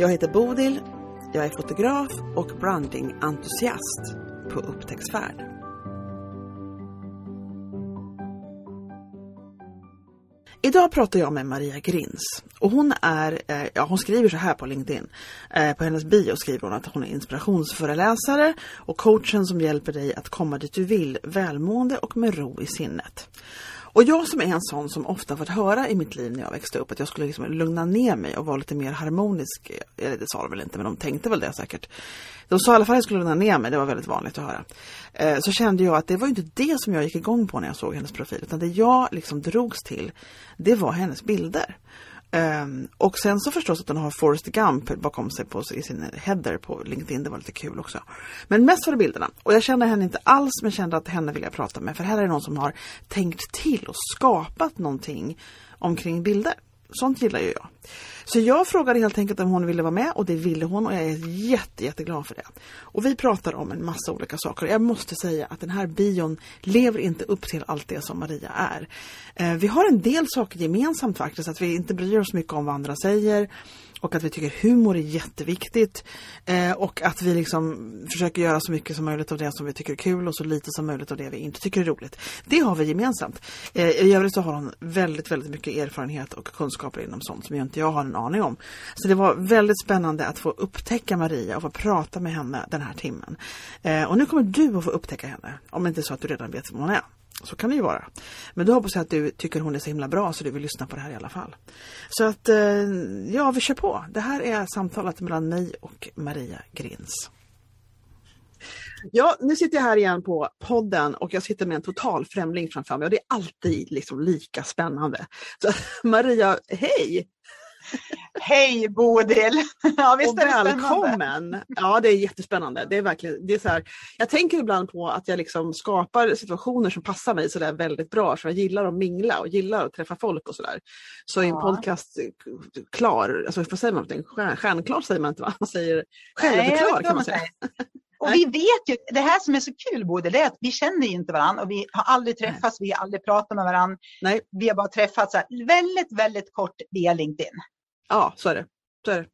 Jag heter Bodil, jag är fotograf och brandingentusiast på upptäcktsfärd. Idag pratar jag med Maria Grins och hon är, eh, ja hon skriver så här på LinkedIn. Eh, på hennes bio skriver hon att hon är inspirationsföreläsare och coachen som hjälper dig att komma dit du vill, välmående och med ro i sinnet. Och jag som är en sån som ofta fått höra i mitt liv när jag växte upp att jag skulle liksom lugna ner mig och vara lite mer harmonisk. Eller det sa de väl inte men de tänkte väl det säkert. De sa i alla fall att jag skulle lugna ner mig, det var väldigt vanligt att höra. Eh, så kände jag att det var inte det som jag gick igång på när jag såg hennes profil utan det jag liksom drogs till det var hennes bilder. Um, och sen så förstås att hon har Forrest Gump bakom sig på, i sin header på LinkedIn. Det var lite kul också. Men mest var det bilderna. Och jag kände henne inte alls men kände att henne vill jag prata med. För här är det någon som har tänkt till och skapat någonting omkring bilder. Sånt gillar ju jag. Så jag frågade helt enkelt om hon ville vara med och det ville hon och jag är jätte, jätteglad för det. Och vi pratar om en massa olika saker. Jag måste säga att den här bion lever inte upp till allt det som Maria är. Eh, vi har en del saker gemensamt faktiskt, att vi inte bryr oss mycket om vad andra säger och att vi tycker humor är jätteviktigt eh, och att vi liksom försöker göra så mycket som möjligt av det som vi tycker är kul och så lite som möjligt av det vi inte tycker är roligt. Det har vi gemensamt. Eh, I övrigt så har hon väldigt, väldigt mycket erfarenhet och kunskaper inom sånt som jag inte jag har en aning om. Så det var väldigt spännande att få upptäcka Maria och få prata med henne den här timmen. Eh, och nu kommer du att få upptäcka henne, om det inte är så att du redan vet vem hon är. Så kan det ju vara. Men då hoppas jag att du tycker hon är så himla bra så du vill lyssna på det här i alla fall. Så att, eh, ja vi kör på. Det här är samtalet mellan mig och Maria Grins. Ja, nu sitter jag här igen på podden och jag sitter med en total främling framför mig och det är alltid liksom lika spännande. Så, Maria, hej! Hej Bodil! Ja, visst och välkommen! Ja, det är jättespännande. Det är verkligen, det är så här, jag tänker ibland på att jag liksom skapar situationer som passar mig sådär väldigt bra. För jag gillar att mingla och gillar att träffa folk och sådär. Så ja. i en podcast klar, alltså vad säger man? Stjärn, stjärnklar säger man inte va? Man säger självklar kan man säga. Och vi vet ju, det här som är så kul Bodil, det är att vi känner inte varandra och vi har aldrig träffats, Nej. vi har aldrig pratat med varandra. Nej. Vi har bara träffats väldigt, väldigt kort via LinkedIn. Ja, så är det. Så är det.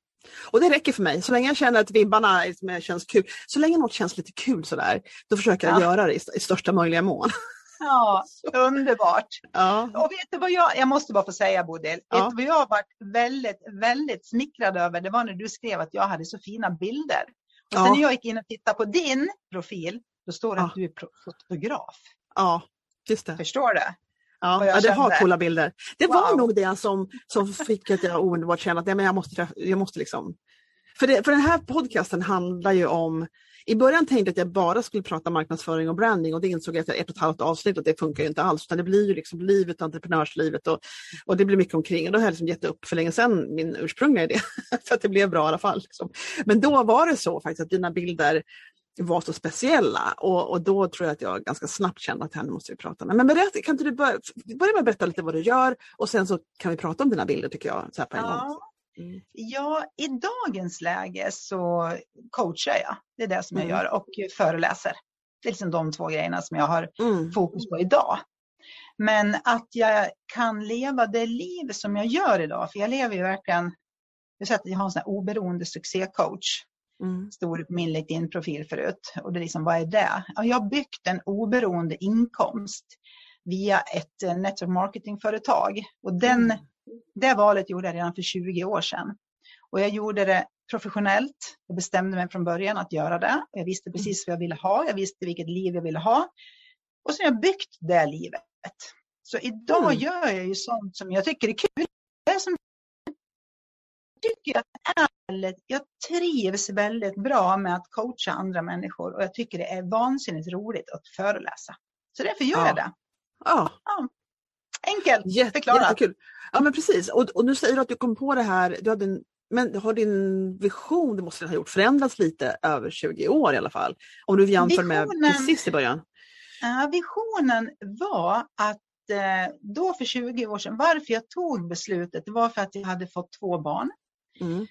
Och det räcker för mig. Så länge jag känner att vibbarna känns kul. Så länge något känns lite kul sådär, då försöker jag ja. göra det i, i största möjliga mån. Ja, underbart. Ja. Och vet du vad jag, jag måste bara få säga Bodil, ja. vet du vad jag har varit väldigt, väldigt smickrad över? Det var när du skrev att jag hade så fina bilder. Och sen när jag gick in och tittade på din profil, då står det att du är fotograf. Ja, just det. Förstår du? Ja, ja det har coola bilder. Det wow. var nog det som, som fick att jag omedelbart känna att ja, men jag måste, jag måste liksom... För, det, för den här podcasten handlar ju om i början tänkte jag att jag bara skulle prata marknadsföring och branding och det insåg jag efter ett och ett halvt avsnitt att det funkar ju inte alls. Utan det blir ju liksom livet, entreprenörslivet och, och det blir mycket omkring. Och då har jag liksom gett upp för länge sedan min ursprungliga idé. för att det blev bra i alla fall. Liksom. Men då var det så faktiskt att dina bilder var så speciella och, och då tror jag att jag ganska snabbt kände att henne måste vi prata med. Men berätta, kan inte du börja, börja med att berätta lite vad du gör och sen så kan vi prata om dina bilder tycker jag. Så här på en ja. gång. Mm. Ja, i dagens läge så coachar jag. Det är det som jag mm. gör och föreläser. Det är liksom de två grejerna som jag har mm. fokus på idag. Men att jag kan leva det liv som jag gör idag, för jag lever ju verkligen, jag har en sån här oberoende succécoach. Mm. Stod på min LinkedIn-profil förut. Och det är liksom, vad är det? Ja, jag har byggt en oberoende inkomst via ett eh, network marketing-företag. Och den mm det valet gjorde jag redan för 20 år sedan. Och jag gjorde det professionellt. Jag bestämde mig från början att göra det. Jag visste precis vad jag ville ha. Jag visste vilket liv jag ville ha. Och så har jag byggt det livet. Så idag mm. gör jag ju sånt som jag tycker är kul. Det som tycker jag, är väldigt, jag trivs väldigt bra med att coacha andra människor och jag tycker det är vansinnigt roligt att föreläsa. Så därför gör ja. jag det. Ja. ja. Enkelt Jätte, förklarat. Jättekul. Ja men precis och, och nu säger du att du kom på det här, du hade en Men har din vision, det måste ha gjort, förändrats lite över 20 år i alla fall? Om du jämför med precis i början? Ja, visionen var att eh, då för 20 år sedan, varför jag tog beslutet, det var för att jag hade fått två barn. Mm.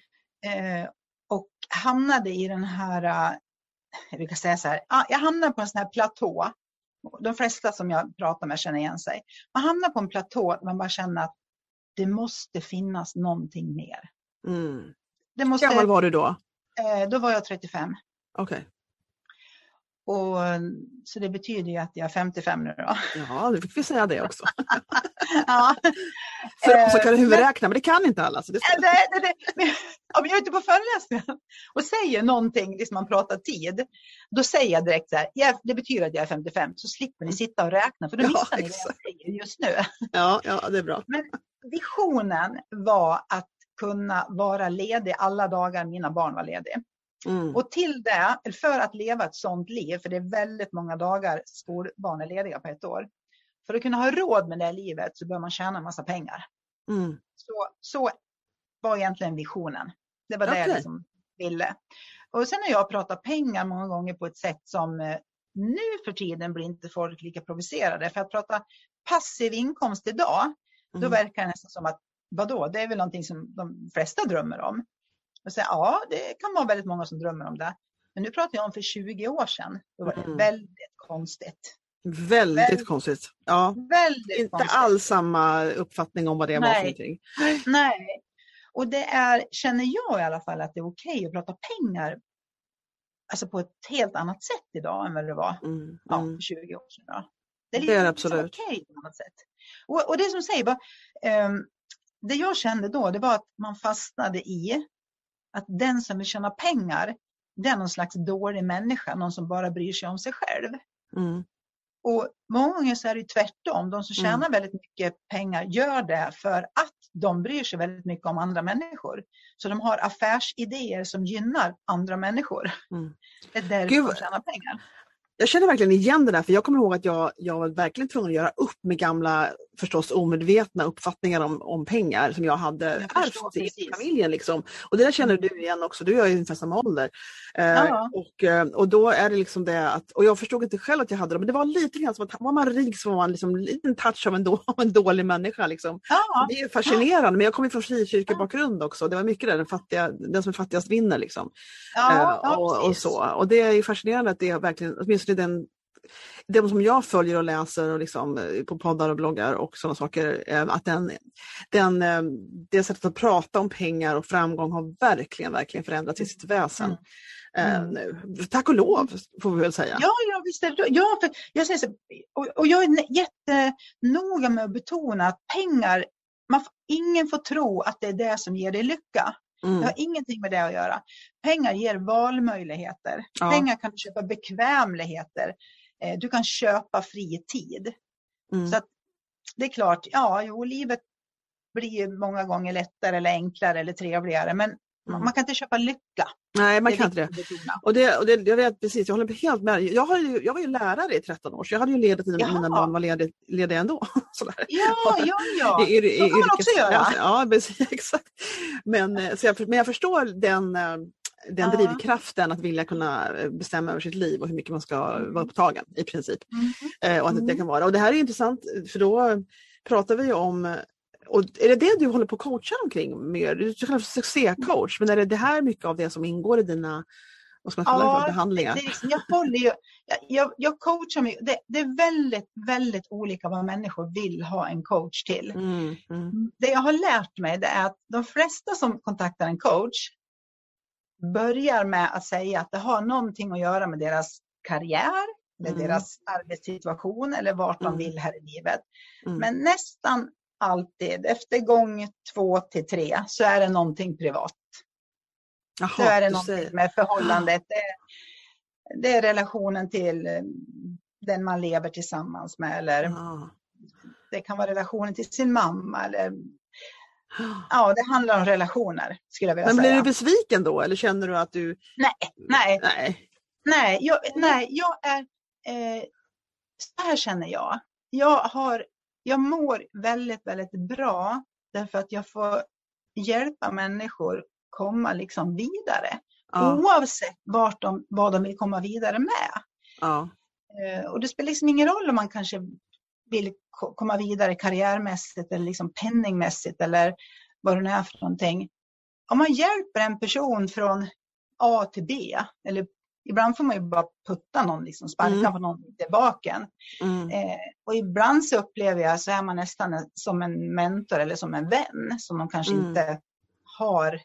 Eh, och hamnade i den här, eh, jag brukar säga så här, jag hamnade på en sån här platå. De flesta som jag pratar med känner igen sig. Man hamnar på en platå där man bara känner att det måste finnas någonting mer. Mm. Det måste, Hur gammal var du då? Eh, då var jag 35. Okej. Okay. Och, så det betyder ju att jag är 55 nu då. Ja, nu fick vi säga det också. ja. För oss som kan huvudräkna, men det kan inte alla. Så det, det, det, det. Om jag är ute på föreläsningar och säger någonting, liksom man pratar tid, då säger jag direkt så här, ja, det betyder att jag är 55, så slipper ni sitta och räkna, för då missar ja, ni det jag säger just nu. Ja, ja, det är bra. Men visionen var att kunna vara ledig alla dagar mina barn var lediga. Mm. Och till det, för att leva ett sådant liv, för det är väldigt många dagar skolbarn är lediga på ett år. För att kunna ha råd med det livet så bör man tjäna en massa pengar. Mm. Så, så var egentligen visionen. Det var okay. det jag liksom ville. Och sen har jag pratat pengar många gånger på ett sätt som eh, nu för tiden blir inte folk lika provocerade. För att prata passiv inkomst idag, mm. då verkar det nästan som att vadå, det är väl någonting som de flesta drömmer om. Och säga, ja, det kan vara väldigt många som drömmer om det. Men nu pratar jag om för 20 år sedan. Då var det mm. väldigt konstigt. Väldigt, väldigt konstigt. Ja. Väldigt Inte konstigt. alls samma uppfattning om vad det Nej. var för någonting. Nej. Och det är, känner jag i alla fall, att det är okej okay att prata pengar alltså på ett helt annat sätt idag än vad det var mm, ja, mm. för 20 år sedan. Då. Det är, det är absolut. okej på något sätt. Och, och det som säger, bara, um, det jag kände då, det var att man fastnade i att den som vill tjäna pengar, det är någon slags dålig människa, någon som bara bryr sig om sig själv. Mm. Och många gånger så är det tvärtom. De som mm. tjänar mm. väldigt mycket pengar gör det för att de bryr sig väldigt mycket om andra människor. Så de har affärsidéer som gynnar andra människor. Mm. Det är därför Gud, de tjänar pengar jag känner verkligen igen det där, för jag kommer ihåg att jag, jag var verkligen tvungen att göra upp med gamla, förstås omedvetna uppfattningar om, om pengar som jag hade ärvt i familjen. Liksom. Och det där känner du igen också, du är ju ungefär samma ålder. Eh, och, eh, och då är det liksom det att, och jag förstod inte själv att jag hade det, men det var lite grann som att var man rik så var man liksom en liten touch av en, då, av en dålig människa. Liksom. Det är fascinerande, men jag kommer från frikyrkebakgrund också, det var mycket där, den, fattiga, den som är fattigast vinner. Liksom. Eh, och, och, så. och det är fascinerande att det är verkligen, åtminstone den de som jag följer och läser och liksom, eh, på poddar och bloggar och sådana saker, eh, att den, den, eh, det sättet att prata om pengar och framgång har verkligen, verkligen förändrats i sitt väsen. Mm. nu. Tack och lov får vi väl säga. Ja, ja visst är det ja, för jag, säger så, och, och jag är jättenoga med att betona att pengar, man, ingen får tro att det är det som ger dig lycka. Mm. Det har ingenting med det att göra. Pengar ger valmöjligheter. Ja. Pengar kan köpa bekvämligheter. Eh, du kan köpa fri tid. Mm. Så det är klart, ja, jo, livet blir många gånger lättare eller enklare eller trevligare. Men mm. man kan inte köpa lycka. Nej, man kan inte det. Och det, och det jag vet precis, jag håller helt med. Jag, har ju, jag var ju lärare i 13 år, så jag hade ju ledigt när mina barn var lediga, lediga ändå. Sådär. Ja, ja, ja. I, i, så kan man också göra. Ja, precis, exakt. Men, eh, så jag, men jag förstår den eh, den ja. drivkraften att vilja kunna eh, bestämma över sitt liv och hur mycket man ska mm. vara upptagen i princip. Mm. och att det mm. kan vara. Och det här är intressant för då pratar vi om och är det det du håller på att coacha omkring mer? Du kallar för succécoach, men är det, det här mycket av det som ingår i dina vad ska man kalla ja, det, behandlingar? Det, jag, håller ju, jag, jag coachar mig, det, det, är väldigt, väldigt olika vad människor vill ha en coach till. Mm, mm. Det jag har lärt mig det är att de flesta som kontaktar en coach börjar med att säga att det har någonting att göra med deras karriär, med mm. deras arbetssituation eller vart de mm. vill här i livet. Mm. Men nästan alltid, efter gång två till tre, så är det någonting privat. Jaha, så är det någonting säger. med förhållandet. Det är, det är, relationen till eh, den man lever tillsammans med. Eller ja. Det kan vara relationen till sin mamma. Eller, ja, det handlar om relationer. skulle jag vilja Men säga. blir du besviken då eller känner du att du... Nej, nej. Nej, nej, jag, nej, jag är... Eh, så här känner jag. Jag har jag mår väldigt, väldigt bra därför att jag får hjälpa människor komma liksom vidare. Ja. Oavsett vart de, vad de vill komma vidare med. Ja. Eh, och det spelar liksom ingen roll om man kanske vill komma vidare karriärmässigt eller liksom penningmässigt eller vad det nu är för någonting. Om man hjälper en person från A till B, eller ibland får man ju bara putta någon, liksom sparka mm. på någon i baken. Mm. Eh, och ibland så upplever jag så är man nästan som en mentor eller som en vän som de kanske mm. inte har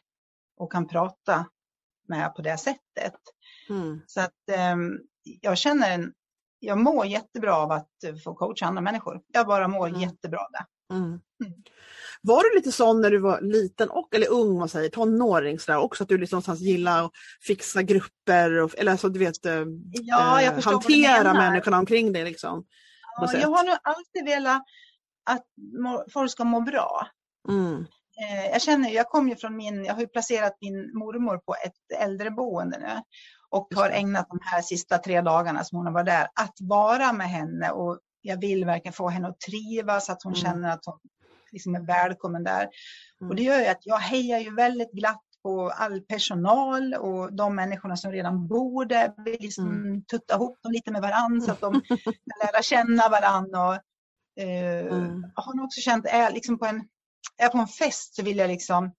och kan prata med på det sättet. Mm. Så att eh, jag känner en, jag mår jättebra av att få coacha andra människor. Jag bara mår mm. jättebra av det. Mm. mm. Var du lite sån när du var liten och eller ung, man säger, tonåring sådär, också att du liksom någonstans gillar att fixa grupper och, eller alltså du vet eh, ja, eh, hantera människorna omkring dig liksom? Ja, jag har nog alltid velat att folk ska må bra. Mm. Eh, jag känner, jag kom ju från min, jag har ju placerat min mormor på ett äldreboende nu och har ägnat de här sista tre dagarna som hon har varit där att vara med henne och jag vill verkligen få henne att trivas, att hon mm. känner att hon liksom är välkommen där. Mm. Och det gör ju att jag hejar ju väldigt glatt på all personal och de människorna som redan bor där. Vi liksom mm. tutta ihop dem lite med varandra så att de kan lära känna varandra. Och, eh, mm. Har nog också känt, är, liksom på en, är på en fest så vill jag liksom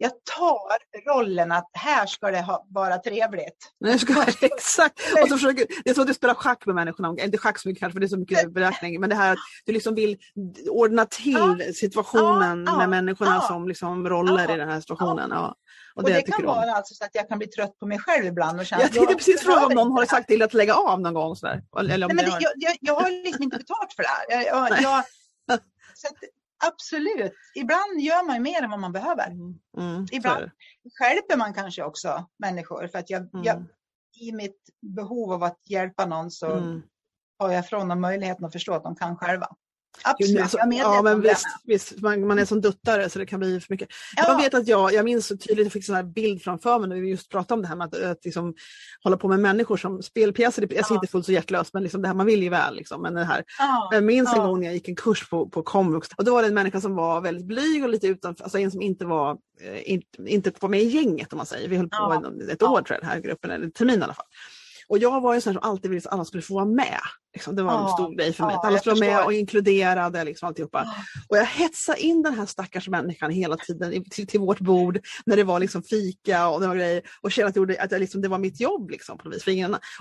jag tar rollen att här ska det ha, vara trevligt. Nej, ska, exakt. Och så försöker, det är så att du spelar schack med människorna, inte schack så mycket kanske för det är så mycket beräkning, men det här att du liksom vill ordna till ja. situationen ja, med ja, människorna som liksom roller i den här situationen. Ja. Och, och det, det kan vara alltså så att jag kan bli trött på mig själv ibland. Och känna, jag tänkte precis fråga om någon har sagt till att lägga av någon gång. Sådär. Eller om Nej, men det, jag, jag, jag, har liksom inte betalt för det här. Jag, jag, så Absolut. Ibland gör man mer än vad man behöver. Mm. Mm, Ibland hjälper man kanske också människor. För att jag, mm. jag, i mitt behov av att hjälpa någon så mm. har jag från dem möjligheten att förstå att de kan själva. Absolut, alltså, jag är ja, men visst, visst man, man, är som duttare så det kan bli för mycket. Ja. Jag vet att jag, jag minns så tydligt, jag fick en bild framför mig när vi just pratade om det här med att, att liksom, hålla på med människor som spelpjäser. Jag ser ja. inte fullt så hjärtlöst men liksom det här, man vill ju väl. Liksom, men det här. Ja. Jag minns en gång när jag gick en kurs på, på komvux och då var det en människa som var väldigt blyg och lite utanför, alltså en som inte var, eh, inte, inte var med i gänget om man säger. Vi höll på ett år tror jag, den här gruppen, eller termin i alla fall. Och jag var ju sån som alltid ville att alla skulle få vara med. Liksom, det var en stor grej för mig. Ja, att alla skulle vara med och inkluderade. Liksom, alltihopa. Och jag hetsade in den här stackars människan hela tiden till, till vårt bord när det var liksom fika och det var grejer. Och kände att, gjorde, att jag, liksom, det var mitt jobb liksom, på vis.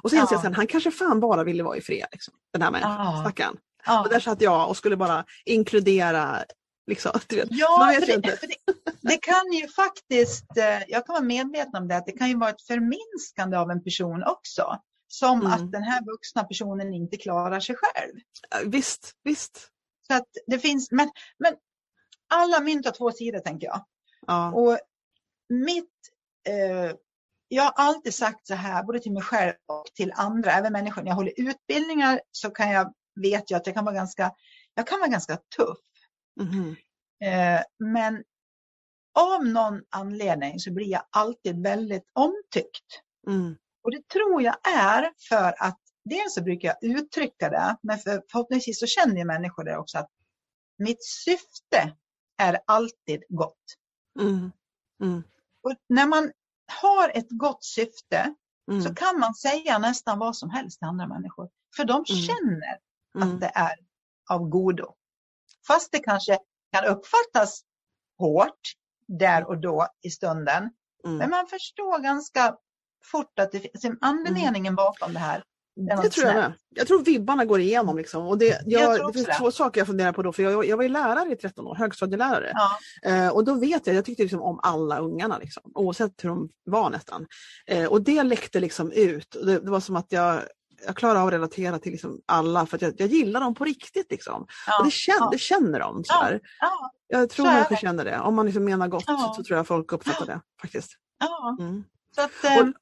Och så insåg jag att han kanske fan bara ville vara i fred. Liksom, den här människan, stackaren. Och där satt jag och skulle bara inkludera Liksom, ja, för det, det, det, kan ju faktiskt, eh, jag kan vara medveten om det, att det kan ju vara ett förminskande av en person också. Som mm. att den här vuxna personen inte klarar sig själv. Visst, visst. Så att det finns, men, men alla mynt har två sidor tänker jag. Ja. Och mitt, eh, jag har alltid sagt så här, både till mig själv och till andra, även människor, när jag håller utbildningar så kan jag, vet jag att jag kan vara ganska, jag kan vara ganska tuff. Mm. Eh, men av någon anledning så blir jag alltid väldigt omtyckt. Mm. Och det tror jag är för att dels så brukar jag uttrycka det, men för, förhoppningsvis så känner ju människor det också att mitt syfte är alltid gott. Mm. Mm. Och när man har ett gott syfte mm. så kan man säga nästan vad som helst till andra människor. För de mm. känner att mm. det är av godo. Fast det kanske kan uppfattas hårt där och då i stunden. Mm. Men man förstår ganska fort att det finns en andemeningen mm. bakom det här. Det tror jag med. Jag tror vibbarna går igenom. Liksom. Och det, jag, jag det finns det. två saker jag funderar på då. För jag, jag var ju lärare i 13 år, högstadielärare. Ja. Eh, och då vet jag, jag tyckte liksom om alla ungarna. Liksom, oavsett hur de var nästan. Eh, och det läckte liksom ut. Det, det, var som att jag jag klarar av att relatera till liksom alla för jag, jag gillar dem på riktigt. Liksom. Ja, och det, känner, ja. det känner de. Så ja, ja, jag tror människor känner det. Om man liksom menar gott så, så, tror jag folk uppfattar det. faktiskt. Mm. Så att, och, mm.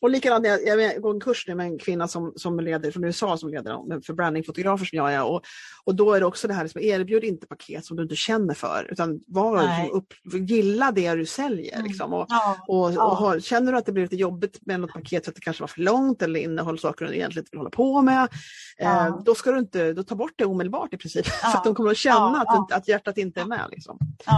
Och likadant, jag, jag går en kurs nu med en kvinna som, som leder från USA som leder för brandingfotografer som jag är. Och, och då är det också det här, liksom, erbjud inte paket som du inte känner för utan var, liksom, upp, gilla det du säljer. Mm. Liksom, och, ja. och, ja. och har, känner du att det blir lite jobbigt med något paket för att det kanske var för långt eller innehåller saker du egentligen inte vill hålla på med. Ja. Eh, då ska du inte, då ta bort det omedelbart i princip. för att de kommer att känna att, att hjärtat inte är med. Liksom. Så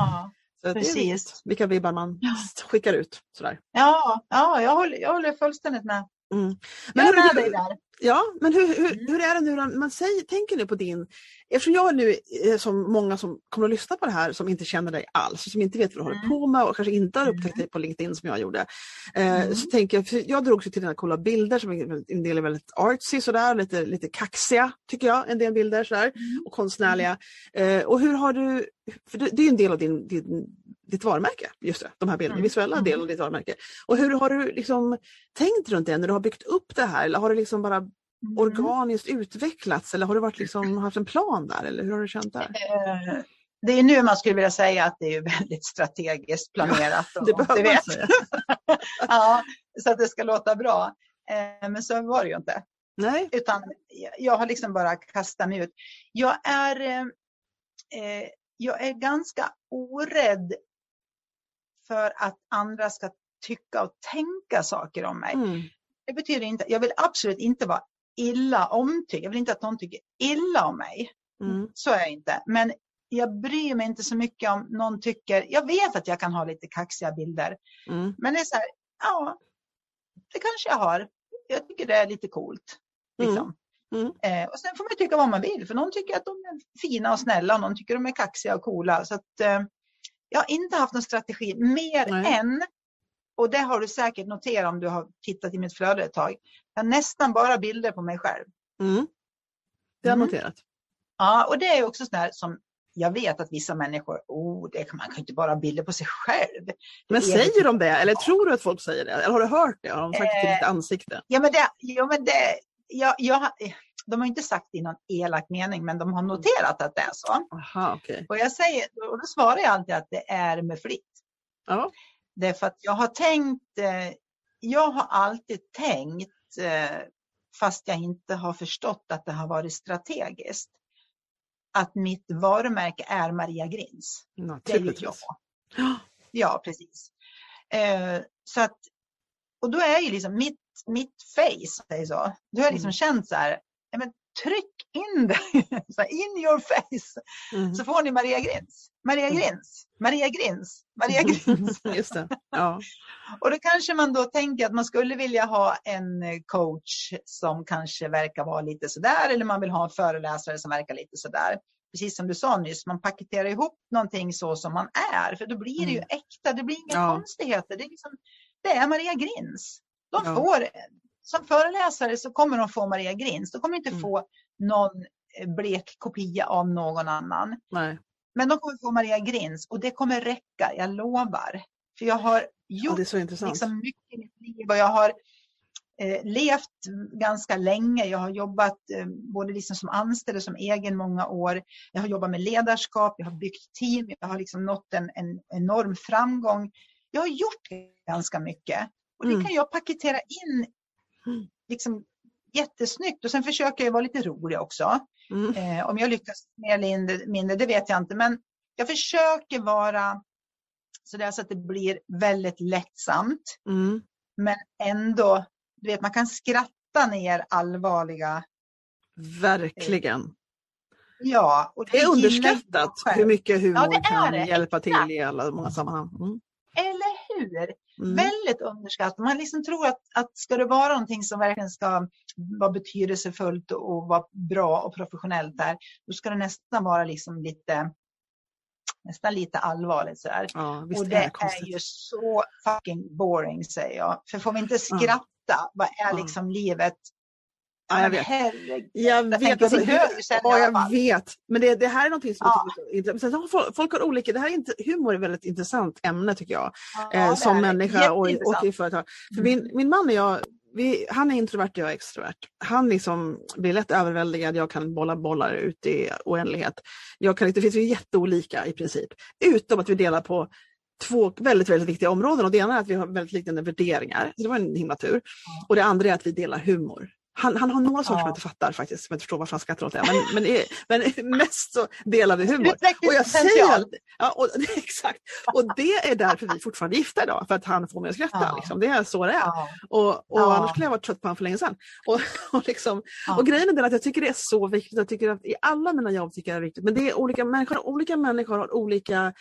Precis. är viktigt vilka vibbar man ja. skickar ut. Sådär. Ja, ja jag, håller, jag håller fullständigt med. Mm. Men jag är med dig där. Ja, men hur, hur, mm. hur är det nu man säger, tänker nu på din, eftersom jag nu som många som kommer att lyssna på det här som inte känner dig alls, som inte vet vad du håller mm. på med och kanske inte har upptäckt mm. dig på LinkedIn som jag gjorde. Eh, mm. Så tänker jag, jag drogs till dina coola bilder som en del är väldigt artsy sådär, lite, lite kaxiga tycker jag, en del bilder sådär mm. och konstnärliga. Eh, och hur har du, för det, det är en del av din, din ditt varumärke, just det, de här bilderna, mm. visuella delen av ditt varumärke. Och hur har du liksom tänkt runt det när du har byggt upp det här? Eller har det liksom bara mm. organiskt utvecklats eller har du varit liksom, haft en plan där? Eller hur har du känt där? Eh, det är nu man skulle vilja säga att det är väldigt strategiskt planerat. Ja, det behöver man säga. ja, så att det ska låta bra. Eh, men så var det ju inte. Nej. Utan jag har liksom bara kastat mig ut. Jag är, eh, jag är ganska orädd för att andra ska tycka och tänka saker om mig. Mm. Det betyder inte, jag vill absolut inte vara illa omtyckt. Jag vill inte att någon tycker illa om mig. Mm. Så är jag inte. Men jag bryr mig inte så mycket om någon tycker, jag vet att jag kan ha lite kaxiga bilder. Mm. Men det är så här, ja, det kanske jag har. Jag tycker det är lite coolt. Mm. Liksom. Mm. Eh, och sen får man tycka vad man vill, för någon tycker att de är fina och snälla och någon tycker de är kaxiga och coola. Så att, eh, jag har inte haft någon strategi mer Nej. än, och det har du säkert noterat om du har tittat i mitt flöde ett tag, jag har nästan bara bilder på mig själv. Mm. Det har jag mm. noterat. Ja, och det är också sådär som jag vet att vissa människor, oh, det kan, man kan inte bara ha bilder på sig själv. Men säger de det? Eller tror du att folk säger det? Eller har du hört det? Har de sagt det till ditt eh, ansikte? Ja, men det, ja, men det jag, jag, de har inte sagt det i någon elak mening, men de har mm. noterat att det är så. Aha, okay. Och jag säger, och då svarar jag alltid att det är med flit. Ja. Därför att jag har tänkt, eh, jag har alltid tänkt, eh, fast jag inte har förstått att det har varit strategiskt, att mitt varumärke är Maria Grins. Naturligtvis. Det är Ja, precis. Eh, så att, och då är ju liksom mitt, mitt face, säger så, då har jag liksom mm. känt så här, men tryck in det, in your face, mm. så får ni Maria Grins. Maria mm. Grins, Maria Grins, Maria Grins. Just det. Ja. Och då kanske man då tänker att man skulle vilja ha en coach som kanske verkar vara lite sådär, eller man vill ha en föreläsare som verkar lite sådär. Precis som du sa nyss, man paketerar ihop någonting så som man är, för då blir det ju mm. äkta, det blir inga ja. konstigheter. Det är, liksom, det är Maria Grins. De ja. får som föreläsare så kommer de få Maria Grins. De kommer inte mm. få någon eh, blek kopia av någon annan. Nej. Men de kommer få Maria Grins och det kommer räcka, jag lovar. För jag har gjort ja, liksom mycket i mitt liv och jag har eh, levt ganska länge. Jag har jobbat eh, både liksom som anställd och som egen många år. Jag har jobbat med ledarskap, jag har byggt team, jag har liksom nått en, en enorm framgång. Jag har gjort ganska mycket och det mm. kan jag paketera in liksom jättesnyggt. Och sen försöker jag vara lite rolig också. Mm. Eh, om jag lyckas mer eller mindre, det vet jag inte. Men jag försöker vara så där så att det blir väldigt lättsamt. Mm. Men ändå, du vet man kan skratta ner allvarliga... Verkligen. Eh, ja. Och det, det är underskattat hur mycket humor ja, kan det. hjälpa till i alla många sammanhang. Mm. Eller hur? Mm. Väldigt underskattat. Man liksom tror att, att ska det vara någonting som verkligen ska vara betydelsefullt och vara bra och professionellt där, då ska det nästan vara liksom lite nästan lite allvarligt så här. Ja, och det är, är, ju så fucking boring säger jag. För får vi inte skratta, ja. vad är liksom livet Ja, jag vet. Herregud. Jag vet, alltså, ja, jag vet. Men det, det här är någonting som ja. är intressant. Folk, folk har olika, det här är inte, humor är ett väldigt intressant ämne tycker jag. Ja, eh, som människa och, och i företag. För min, mm. min man och jag, vi, han är introvert och jag är extrovert. Han liksom blir lätt överväldigad, jag kan bolla bollar ut i oändlighet. Jag kan, det finns ju jätteolika i princip. Utom att vi delar på två väldigt, väldigt viktiga områden och det ena är att vi har väldigt liknande värderingar. Så det var en himla tur. Och det andra är att vi delar humor. Han, han har några saker ja. som jag inte fattar faktiskt, som jag inte förstår varför han skrattar åt det. Men, men, men mest så delar vi humor. Och jag säger ja, och, exakt. Och det är därför vi fortfarande är gifta idag, för att han får mig att skratta. Ja. Liksom. Det är så det är. Ja. Och, och annars skulle jag varit trött på honom för länge sedan. Och, och, liksom, och grejen är den att jag tycker det är så viktigt. Jag tycker att i alla mina jobb tycker jag det är viktigt. Men det är olika människor, olika människor har olika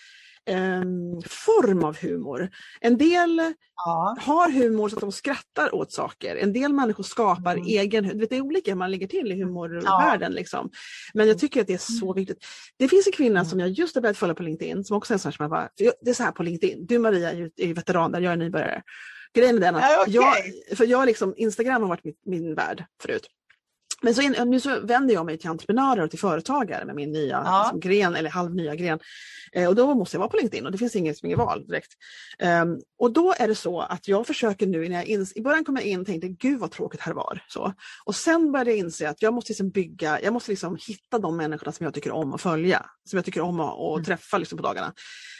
eh, form av humor. En del ja. har humor så att de skrattar åt saker. En del människor skapar mm. egen, vet, det är olika hur man ligger till i humorvärlden. Ja. Liksom. Men jag tycker att det är så mm. viktigt. Det finns en kvinna mm. som jag just har börjat följa på LinkedIn som också är en sån som jag bara, det är så här på LinkedIn, du Maria är ju veteran där, jag är nybörjare. Grejen är den att ja, okay. jag, för jag liksom, Instagram har varit min, min värld förut. Men så in, nu så vänder jag mig till entreprenörer och till företagare med min nya ja. liksom, gren, eller halvnya gren. Eh, och då måste jag vara på LinkedIn och det finns inget, inget val direkt. Um, och då är det så att jag försöker nu, när jag ins- i början kom jag in och tänkte gud vad tråkigt här var. Så. Och sen började jag inse att jag måste liksom bygga, jag måste liksom hitta de människorna som jag tycker om att följa. Som jag tycker om att, att mm. träffa liksom, på dagarna.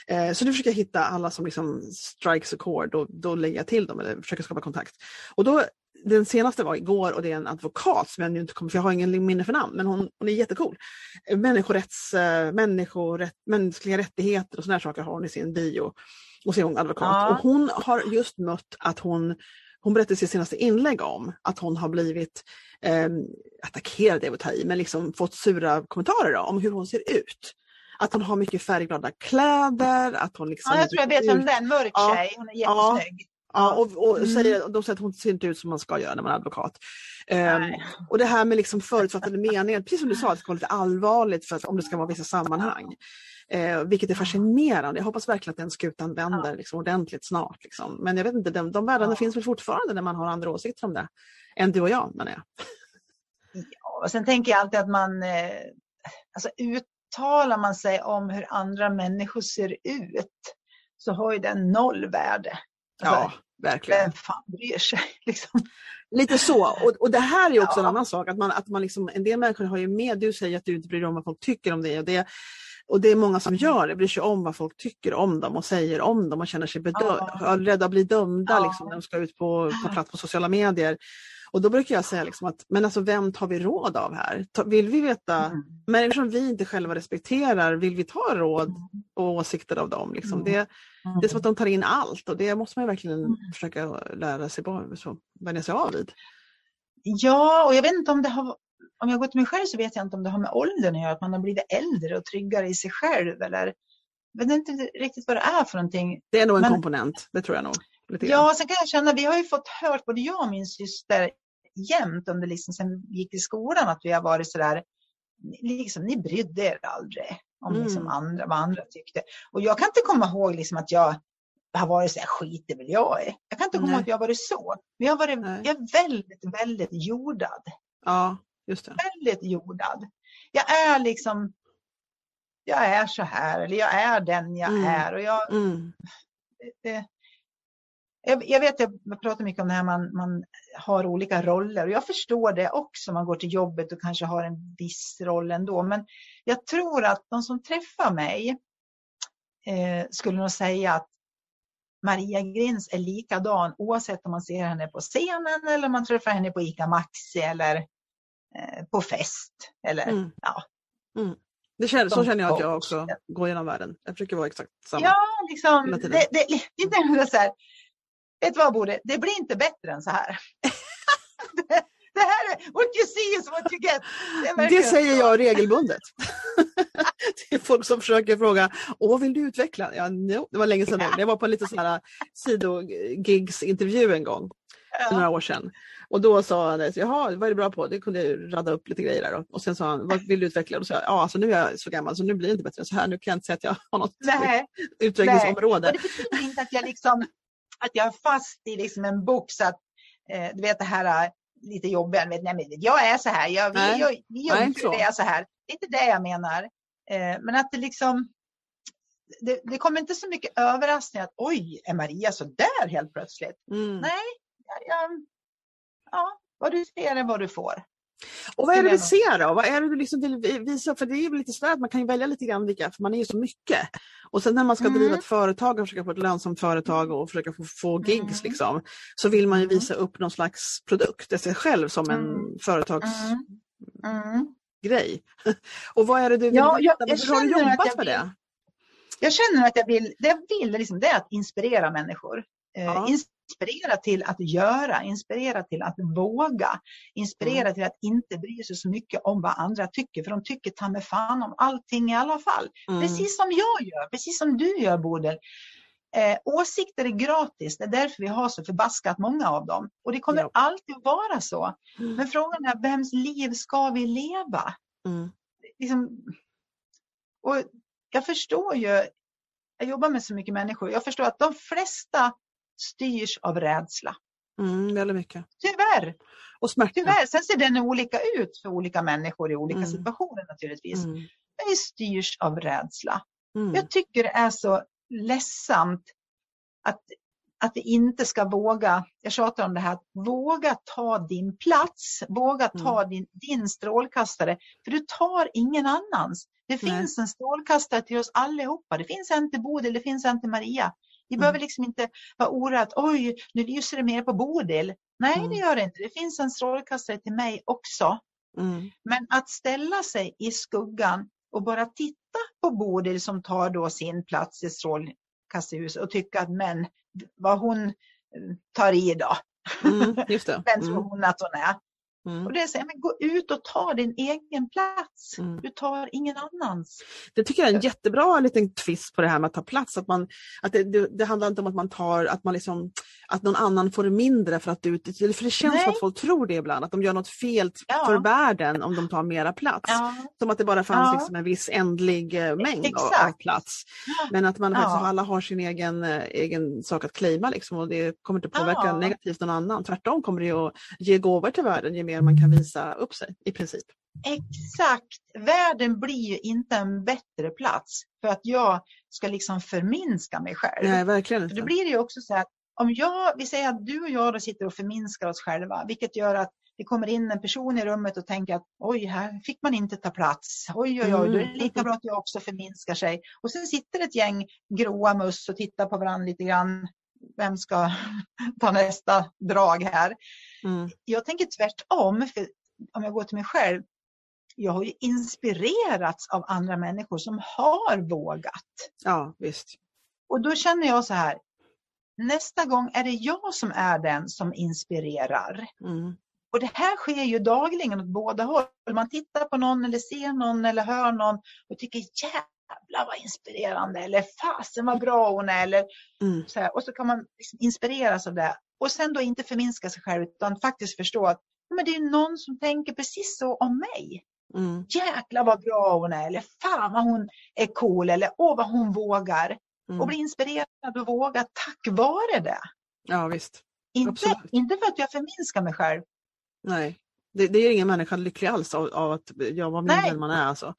Eh, så nu försöker jag hitta alla som liksom strikes a chord och då lägger jag till dem eller försöker skapa kontakt. Och då den senaste var igår och det är en advokat som jag nu inte kommer, för jag har ingen minne för namn, men hon, hon är jättecool. Människorätts, äh, människorätt, mänskliga rättigheter och sådana saker har hon i sin bio. Och så är hon advokat. Ja. Och hon har just mött att hon, hon berättade i sitt senaste inlägg om att hon har blivit eh, attackerad, det att i, men liksom fått sura kommentarer om hur hon ser ut. Att hon har mycket färgglada kläder, att hon liksom... Ja, jag tror jag vet vem det är, en mörk tjej, hon är jättesnygg. Ja, och, och mm. säger, de säger att hon ser inte ut som man ska göra när man är advokat. Um, och det här med liksom förutfattade meningar, precis som du sa, att det ska vara lite allvarligt för att, om det ska vara vissa sammanhang. Uh, vilket är fascinerande. Jag hoppas verkligen att den skutan vänder ja. liksom, ordentligt snart. Liksom. Men jag vet inte, de, de världarna ja. finns väl fortfarande när man har andra åsikter om det. Än du och jag menar jag. Ja, och sen tänker jag alltid att man, eh, alltså uttalar man sig om hur andra människor ser ut så har ju den noll värde. Alltså, ja, verkligen. Vem fan bryr sig? Liksom. Lite så. Och, och det här är också ja. en annan sak. Att man, att man liksom, en del människor har ju med, du säger att du inte bryr dig om vad folk tycker om dig. Och det, och det är många som gör det, bryr sig om vad folk tycker om dem och säger om dem och känner sig bedö- ja. rädda att bli dömda ja. liksom, när de ska ut på, på plats på sociala medier. Och då brukar jag säga liksom att, men alltså vem tar vi råd av här? Vill vi veta, mm. människor som vi inte själva respekterar, vill vi ta råd mm. och åsikter av dem? Liksom? Mm. Det, det är som att de tar in allt och det måste man verkligen mm. försöka lära sig vänja sig av vid. Ja, och jag vet inte om det har om jag går till mig själv så vet jag inte om det har med åldern att göra, att man har blivit äldre och tryggare i sig själv eller jag vet inte riktigt vad det är för någonting. Det är nog en Men, komponent, det tror jag nog. ja, sen kan jag känna, vi har ju fått hört, både jag och min syster, jämt under liksom sen vi gick i skolan, att vi har varit sådär, liksom, ni brydde er aldrig om mm. liksom andra, vad andra tyckte. Och jag kan inte komma ihåg liksom att jag har varit så här, skit det väl jag är. Jag kan inte komma ihåg att jag har varit så. Men jag har varit jag är väldigt, väldigt jordad. Ja, just det. Väldigt jordad. Jag är liksom, jag är så här, eller jag är den jag mm. är. Och jag, mm. det, jag, jag vet, jag pratar mycket om det här, man, man har olika roller och jag förstår det också. Man går till jobbet och kanske har en viss roll ändå. Men jag tror att de som träffar mig eh, skulle nog säga att Maria Grins är likadan oavsett om man ser henne på scenen eller om man träffar henne på ICA Maxi eller eh, på fest. Eller, mm. ja. Mm. Det känner, så känner jag att jag också går genom världen. Jag försöker vara exakt samma. Ja, liksom, det, det, det, det, så här, vet du vad Borde, det blir inte bättre än så här. det, det här är, what you see is what you get. Det, det säger jag regelbundet. till folk som försöker fråga, Åh, vill du utveckla? Ja, no. Det var länge sedan. Jag var på en liten sån här sidogigs-intervju en gång, för några år sedan. Och då sa han, jaha, vad är du bra på? Det kunde jag radda upp lite grejer där. Och sen sa han, vad vill du utveckla? Och då sa jag, ja alltså nu är jag så gammal så nu blir det inte bättre än så här. Nu kan jag inte säga att jag har något Nej. utvecklingsområde. Nej. Och det betyder inte att jag liksom att jag är fast i liksom en box att eh, du vet det här eh, lite jobbiga, vet, nej, jag är så här, jag, vi, nej. jag, vi så. är så här. Det är inte det jag menar. Eh, men att det liksom det, det, kommer inte så mycket överraskning att oj, är Maria så där helt plötsligt? Mm. Nej, jag, ja, vad du ser är vad du får. Och vad är det vi ser då? Vad är det du liksom vill visa? För det är lite sådär att man kan ju välja lite grann vilka, för man är ju så mycket. Och sen när man ska mm. driva ett företag och försöka få ett lönsamt företag och försöka få, få gigs mm. liksom, så vill man ju mm. visa upp någon slags produkt, sig själv som en mm. företagsgrej. Och vad är det du vill ja, jag, jag har du jobbat med det? Jag känner att jag vill, det jag vill liksom, det är att inspirera människor. Eh, ja. Inspirera till att göra, inspirera till att våga, inspirera mm. till att inte bry sig så mycket om vad andra tycker, för de tycker ta med fan om allting i alla fall. Mm. Precis som jag gör, precis som du gör Bodil. Eh, åsikter är gratis, det är därför vi har så förbaskat många av dem. Och det kommer ja. alltid att vara så. Mm. Men frågan är, vems liv ska vi leva? Mm. Liksom, och jag förstår ju, jag jobbar med så mycket människor, jag förstår att de flesta styrs av rädsla. Mm, väldigt mycket. Tyvärr. Och smärta. Tyvärr. Sen ser den olika ut för olika människor i olika mm. situationer naturligtvis. Mm. Men vi styrs av rädsla. Mm. Jag tycker det är så ledsamt att, att vi inte ska våga, jag tjatar om det här, våga ta din plats, våga ta mm. din, din strålkastare, för du tar ingen annans. Det finns Nej. en strålkastare till oss allihopa. Det finns en till Bodil, det finns en till Maria. Vi mm. behöver liksom inte vara oroliga oj, nu lyser det mer på Bodil. Nej, mm. det gör det inte. Det finns en strålkastare till mig också. Mm. Men att ställa sig i skuggan och bara titta på Bodil som tar då sin plats i strålkastarljuset och tycka att men vad hon eh, tar i då. Mm. Vem tror mm. hon att hon är? Mm. Och det är så, men gå ut och ta din egen plats. Mm. Du tar ingen annans. Det tycker jag är en jättebra liten twist på det här med att ta plats. Att, man, att det, det, det handlar inte om att man tar, att man liksom, att någon annan får mindre för att du, för det känns Nej. som att folk tror det ibland, att de gör något fel ja. för världen om de tar mera plats. Ja. Som att det bara fanns ja. liksom en viss ändlig eh, mängd av, av, plats. Men att man ja. faktiskt, alla har sin egen, eh, egen sak att claima liksom, och det kommer inte påverka negativt någon annan. Tvärtom kommer det att ge gåvor till världen, ge mer man kan visa upp sig i princip. Exakt! Världen blir ju inte en bättre plats för att jag ska liksom förminska mig själv. Nej, verkligen inte. För då blir det ju också så att om jag, vi säger att du och jag då sitter och förminskar oss själva, vilket gör att det kommer in en person i rummet och tänker att oj, här fick man inte ta plats. Oj, oj, oj, då är det mm. lika bra att jag också förminskar sig. Och sen sitter ett gäng gråa möss och tittar på varandra lite grann. Vem ska ta nästa drag här? Mm. Jag tänker tvärtom, för om jag går till mig själv. Jag har ju inspirerats av andra människor som har vågat. Ja, visst. Och då känner jag så här, nästa gång är det jag som är den som inspirerar. Mm. Och det här sker ju dagligen åt båda håll. Man tittar på någon eller ser någon eller hör någon och tycker jävlar vad inspirerande eller fasen vad bra hon är. Eller, mm. så här, och så kan man liksom inspireras av det. Och sen då inte förminska sig själv utan faktiskt förstå att men det är någon som tänker precis så om mig. Mm. Jäklar vad bra hon är eller fan vad hon är cool eller åh vad hon vågar. Mm. Och bli inspirerad och våga tack vare det. Ja visst. Inte, inte för att jag förminskar mig själv. Nej. Det, det är ingen människa lycklig alls av, av att jag var mindre än man är. Alltså.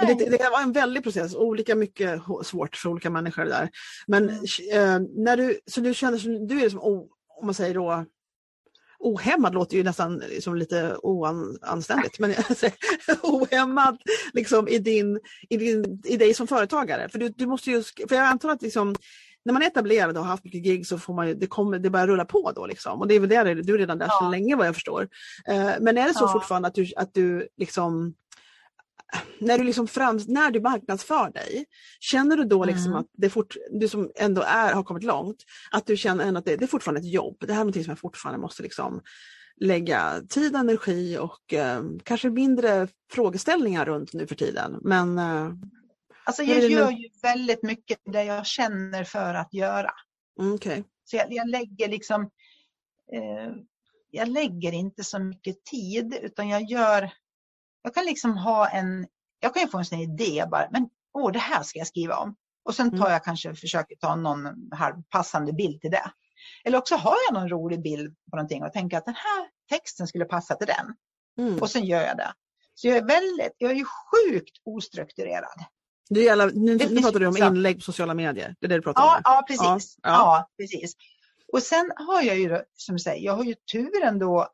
Men det, det, var en väldig process, olika mycket svårt för olika människor där. Men mm. eh, när du, så du känner som du är som, om man säger då ohämmad låter ju nästan som lite oanständigt, men ohämmad liksom i, din, i, din, i dig som företagare. För, du, du måste ju, för jag antar att liksom, när man är etablerad och har haft mycket gig så får man det, kommer, det börjar rulla på då. Liksom. Och det är väl det, du är redan där ja. så länge vad jag förstår. Uh, men är det så ja. fortfarande att du, att du liksom när du, liksom fram, när du marknadsför dig, känner du då liksom mm. att det fort, du som ändå är, har kommit långt, att du känner att det, det är fortfarande ett jobb. Det här är något som jag fortfarande måste liksom lägga tid, energi och eh, kanske mindre frågeställningar runt nu för tiden. Men, eh, alltså jag gör ju väldigt mycket det jag känner för att göra. Mm, okay. Så jag, jag, lägger liksom eh, jag lägger inte så mycket tid utan jag gör jag kan liksom ha en, jag kan ju få en sån idé bara, men åh, det här ska jag skriva om. Och sen tar mm. jag kanske, försöker ta någon passande bild till det. Eller också har jag någon rolig bild på någonting och tänker att den här texten skulle passa till den. Mm. Och sen gör jag det. Så jag är väldigt, jag är ju sjukt ostrukturerad. Du alla, nu, nu pratar du om inlägg på sociala medier. Det är det du pratar ja, om? Ja, precis. Ja, ja. ja, precis. Och sen har jag ju, som säger, jag har ju turen då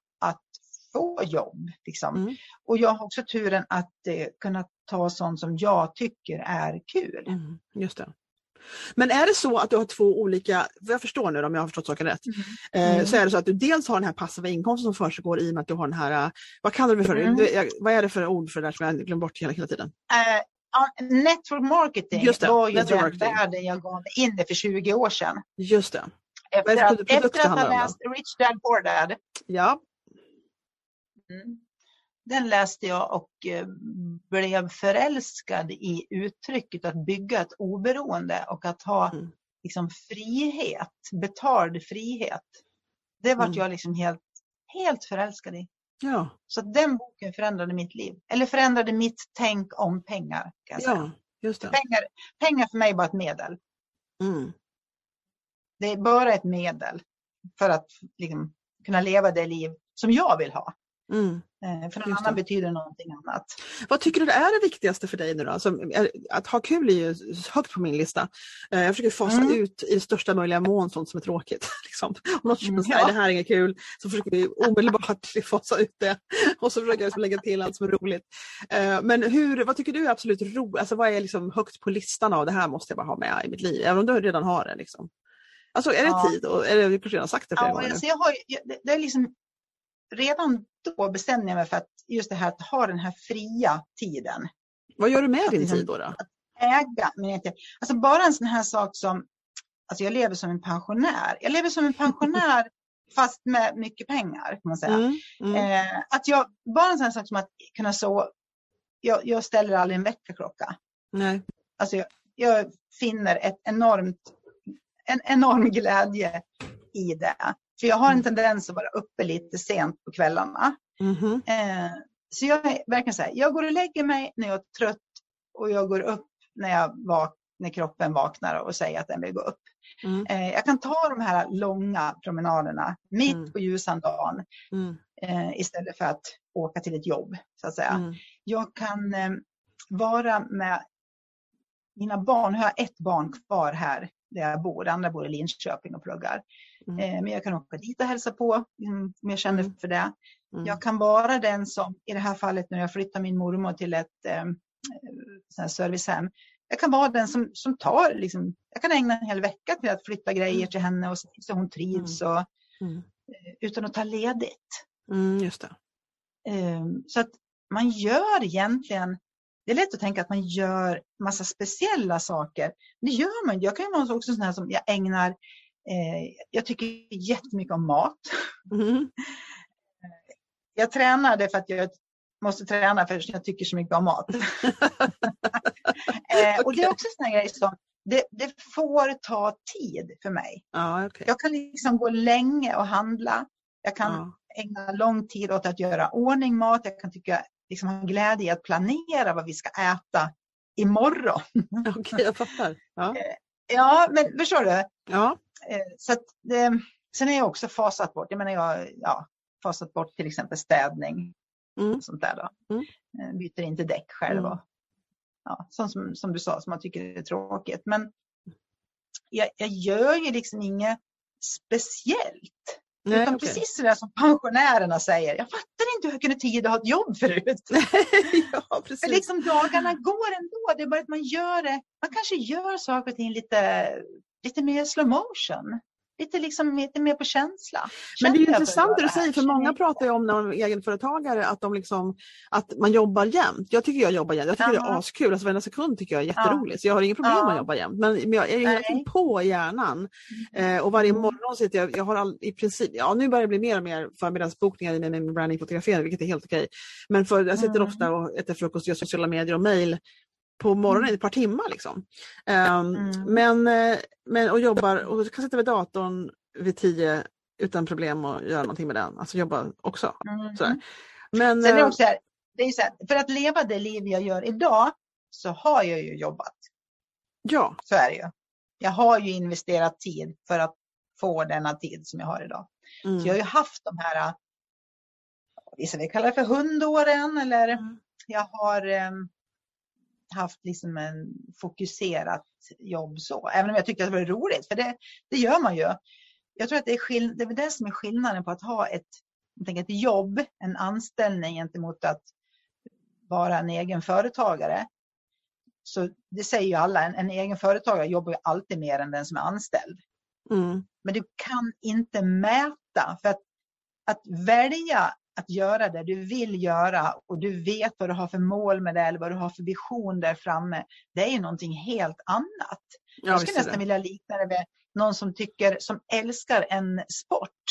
få jobb. Liksom. Mm. Och jag har också turen att eh, kunna ta sånt som jag tycker är kul. Mm, just det. Men är det så att du har två olika, jag förstår nu om jag har förstått saken rätt, mm. eh, så är det så att du dels har den här passiva inkomsten som försiggår i och med att du har den här, eh, vad kallar du för mm. vad är det för ord för det där som jag glömt bort hela, hela tiden? Uh, network marketing Just det, var ju den världen jag gav mig in i för 20 år sedan. Just det. Efter att, efter att ha läst Rich Dad Poor Dad. Ja. Mm. Den läste jag och eh, blev förälskad i uttrycket att bygga ett oberoende och att ha mm. liksom, frihet, betald frihet. Det vart mm. jag liksom helt, helt förälskad i. Ja. Så den boken förändrade mitt liv. Eller förändrade mitt tänk om pengar. Kan ja. Just det. Pengar, pengar för mig är bara ett medel. Mm. Det är bara ett medel för att liksom, kunna leva det liv som jag vill ha. Mm. Eh, för någon annan betyder någonting annat. Vad tycker du är det viktigaste för dig nu då? Alltså, att ha kul är ju högt på min lista. Eh, jag försöker fasa mm. ut i största möjliga mån sånt som är tråkigt. Liksom. Om något känns mm, ja. det här är inget kul så försöker vi omedelbart fasa ut det. Och så försöker jag lägga till allt som är roligt. Men hur, vad tycker du är absolut roligt? Alltså, vad är liksom högt på listan av det här måste jag bara ha med i mitt liv? Även om du redan har det. Liksom. Alltså är det ja. tid? Och, eller du kanske redan sagt det flera ja, gånger? Alltså jag har, det är liksom redan då bestämde jag mig för att just det här att ha den här fria tiden. Vad gör du med att din liksom, tid då? då? Att äga min tid. Alltså bara en sån här sak som, alltså jag lever som en pensionär. Jag lever som en pensionär fast med mycket pengar kan man säga. Mm, mm. Eh, att jag, bara en sån här sak som att kunna så, jag, jag ställer aldrig en väckarklocka. Nej. Alltså jag, jag finner ett enormt, en enorm glädje i det. För jag har en mm. tendens att vara uppe lite sent på kvällarna. Mm. Eh, så jag är verkligen så här, jag går och lägger mig när jag är trött och jag går upp när, jag vak när kroppen vaknar och säger att den vill gå upp. Mm. Eh, jag kan ta de här långa promenaderna mitt mm. på ljusan dagen mm. eh, istället för att åka till ett jobb. så att säga. Mm. Jag kan eh, vara med mina barn, jag har ett barn kvar här där jag bor, det andra bor i Linköping och pluggar. Mm. Eh, men jag kan åka dit och hälsa på mm, om jag känner mm. för det. Mm. Jag kan vara den som, i det här fallet när jag flyttar min mormor till ett eh, servicehem, jag kan vara den som, som tar, liksom, jag kan ägna en hel vecka till att flytta grejer mm. till henne och så hon trivs och, mm. Eh, utan att ta ledigt. Mm, just det. Eh, så att man gör egentligen det är lätt att tänka att man gör massa speciella saker. Det gör man Jag kan ju vara också sån här som jag ägnar, jag tycker jättemycket om mat. Mm. Jag tränade för att jag måste träna för att jag tycker så mycket om mat. eh, och det är också en grej som, det, det, får ta tid för mig. Ah, okay. Jag kan liksom gå länge och handla. Jag kan ah. ägna lång tid åt att göra ordning mat. Jag kan tycka liksom ha glädje i att planera vad vi ska äta imorgon. Okej, okay, jag fattar. Ja. Eh, ja, men förstår du? Ja. Eh, så att, det, sen är jag också fasat bort, jag menar jag ja, fasat bort till exempel städning. Mm. Sånt där då. Mm. Eh, byter inte däck själv. Mm. Och, ja, sånt som, som du sa som man tycker är tråkigt. Men jag, jag gör ju liksom inget speciellt. Nej, Utan okay. precis det som pensionärerna säger. Jag fattar inte hur jag kunde tid att ha ett jobb förut. ja, precis. För liksom dagarna går ändå. Det är bara att man gör det. Man kanske gör saker och ting lite, lite mer slow motion lite, liksom, lite mer på känsla. Men det är intressant det du säger, för många pratar ju om när de är egenföretagare att, de liksom, att man jobbar jämt. Jag tycker jag jobbar jämt, jag tycker Aha. det är askul, alltså varenda sekund tycker jag är jätteroligt. Ja. Så jag har inga problem med att jobba jämt. Men, jag är hela tiden på hjärnan. Mm. Eh, och varje mm. morgon sitter jag, jag har all, i princip, ja nu börjar det bli mer och mer förmiddagsbokningar med min brandingfotografering, vilket är helt okej. Men för, jag sitter mm. ofta och äter frukost, gör sociala medier och mejl på morgonen i mm. ett par timmar. Liksom. Um, mm. men, eh, men, och jobbar och kan sitta vid datorn vid tio utan problem att göra någonting med den. Alltså jobba också. Mm. Men, Sen är det eh, också här, det är så här, för att leva det liv jag gör idag så har jag ju jobbat. Ja. Så är det ju. Jag har ju investerat tid för att få denna tid som jag har idag. Mm. Så jag har ju haft de här, vissa vill kalla det för hundåren eller mm. jag har um, haft liksom en fokuserat jobb så. Även om jag tyckte att det var roligt, för det, det gör man ju. Jag tror att det är, skill det är det som är skillnaden på att ha ett, tänker, ett jobb, en anställning gentemot att vara en egen företagare. Så det säger ju alla, en, en egen företagare jobbar ju alltid mer än den som är anställd. Mm. Men du kan inte mäta, för att, att välja att göra det du vill göra och du vet vad du har för mål med det eller vad du har för vision där framme. Det är ju någonting helt annat. Ja, jag skulle nästan vilja likna det med, någon som tycker, som älskar en sport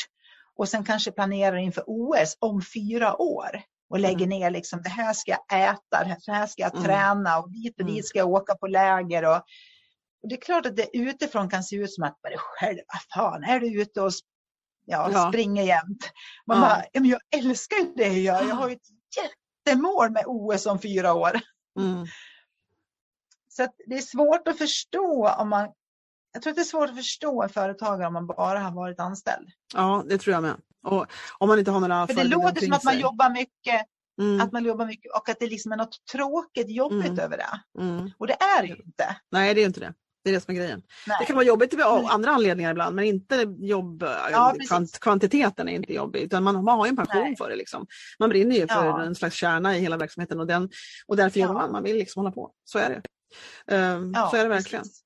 och sen kanske planerar inför OS om fyra år och lägger mm. ner liksom det här ska jag äta, det här ska jag mm. träna och dit och dit mm. ska jag åka på läger. Och, och det är klart att det utifrån kan se ut som att, själv, vad fan, är du ute och ja, ja. springer jämt? Man ja. bara, jag älskar det jag gör, jag har ju ett jättemål med OS om fyra år. Mm. Så det är svårt att förstå om man jag tror att det är svårt att förstå en företagare om man bara har varit anställd. Ja, det tror jag med. Och om man inte har några För det låter som att man jobbar mycket Mm. Att man jobbar mycket och att det liksom är något tråkigt jobbigt mm. över det. Mm. Och det är det ju inte. Nej, det är inte det. Det är det som är grejen. Nej. Det kan vara jobbigt av andra anledningar ibland men inte jobb, ja, kvant, kvantiteten är inte jobbig utan man, man har en passion Nej. för det. Liksom. Man brinner ju för ja. en slags kärna i hela verksamheten och, den, och därför ja. jobbar man. Man vill liksom hålla på. Så är det. Um, så är det verkligen. Precis.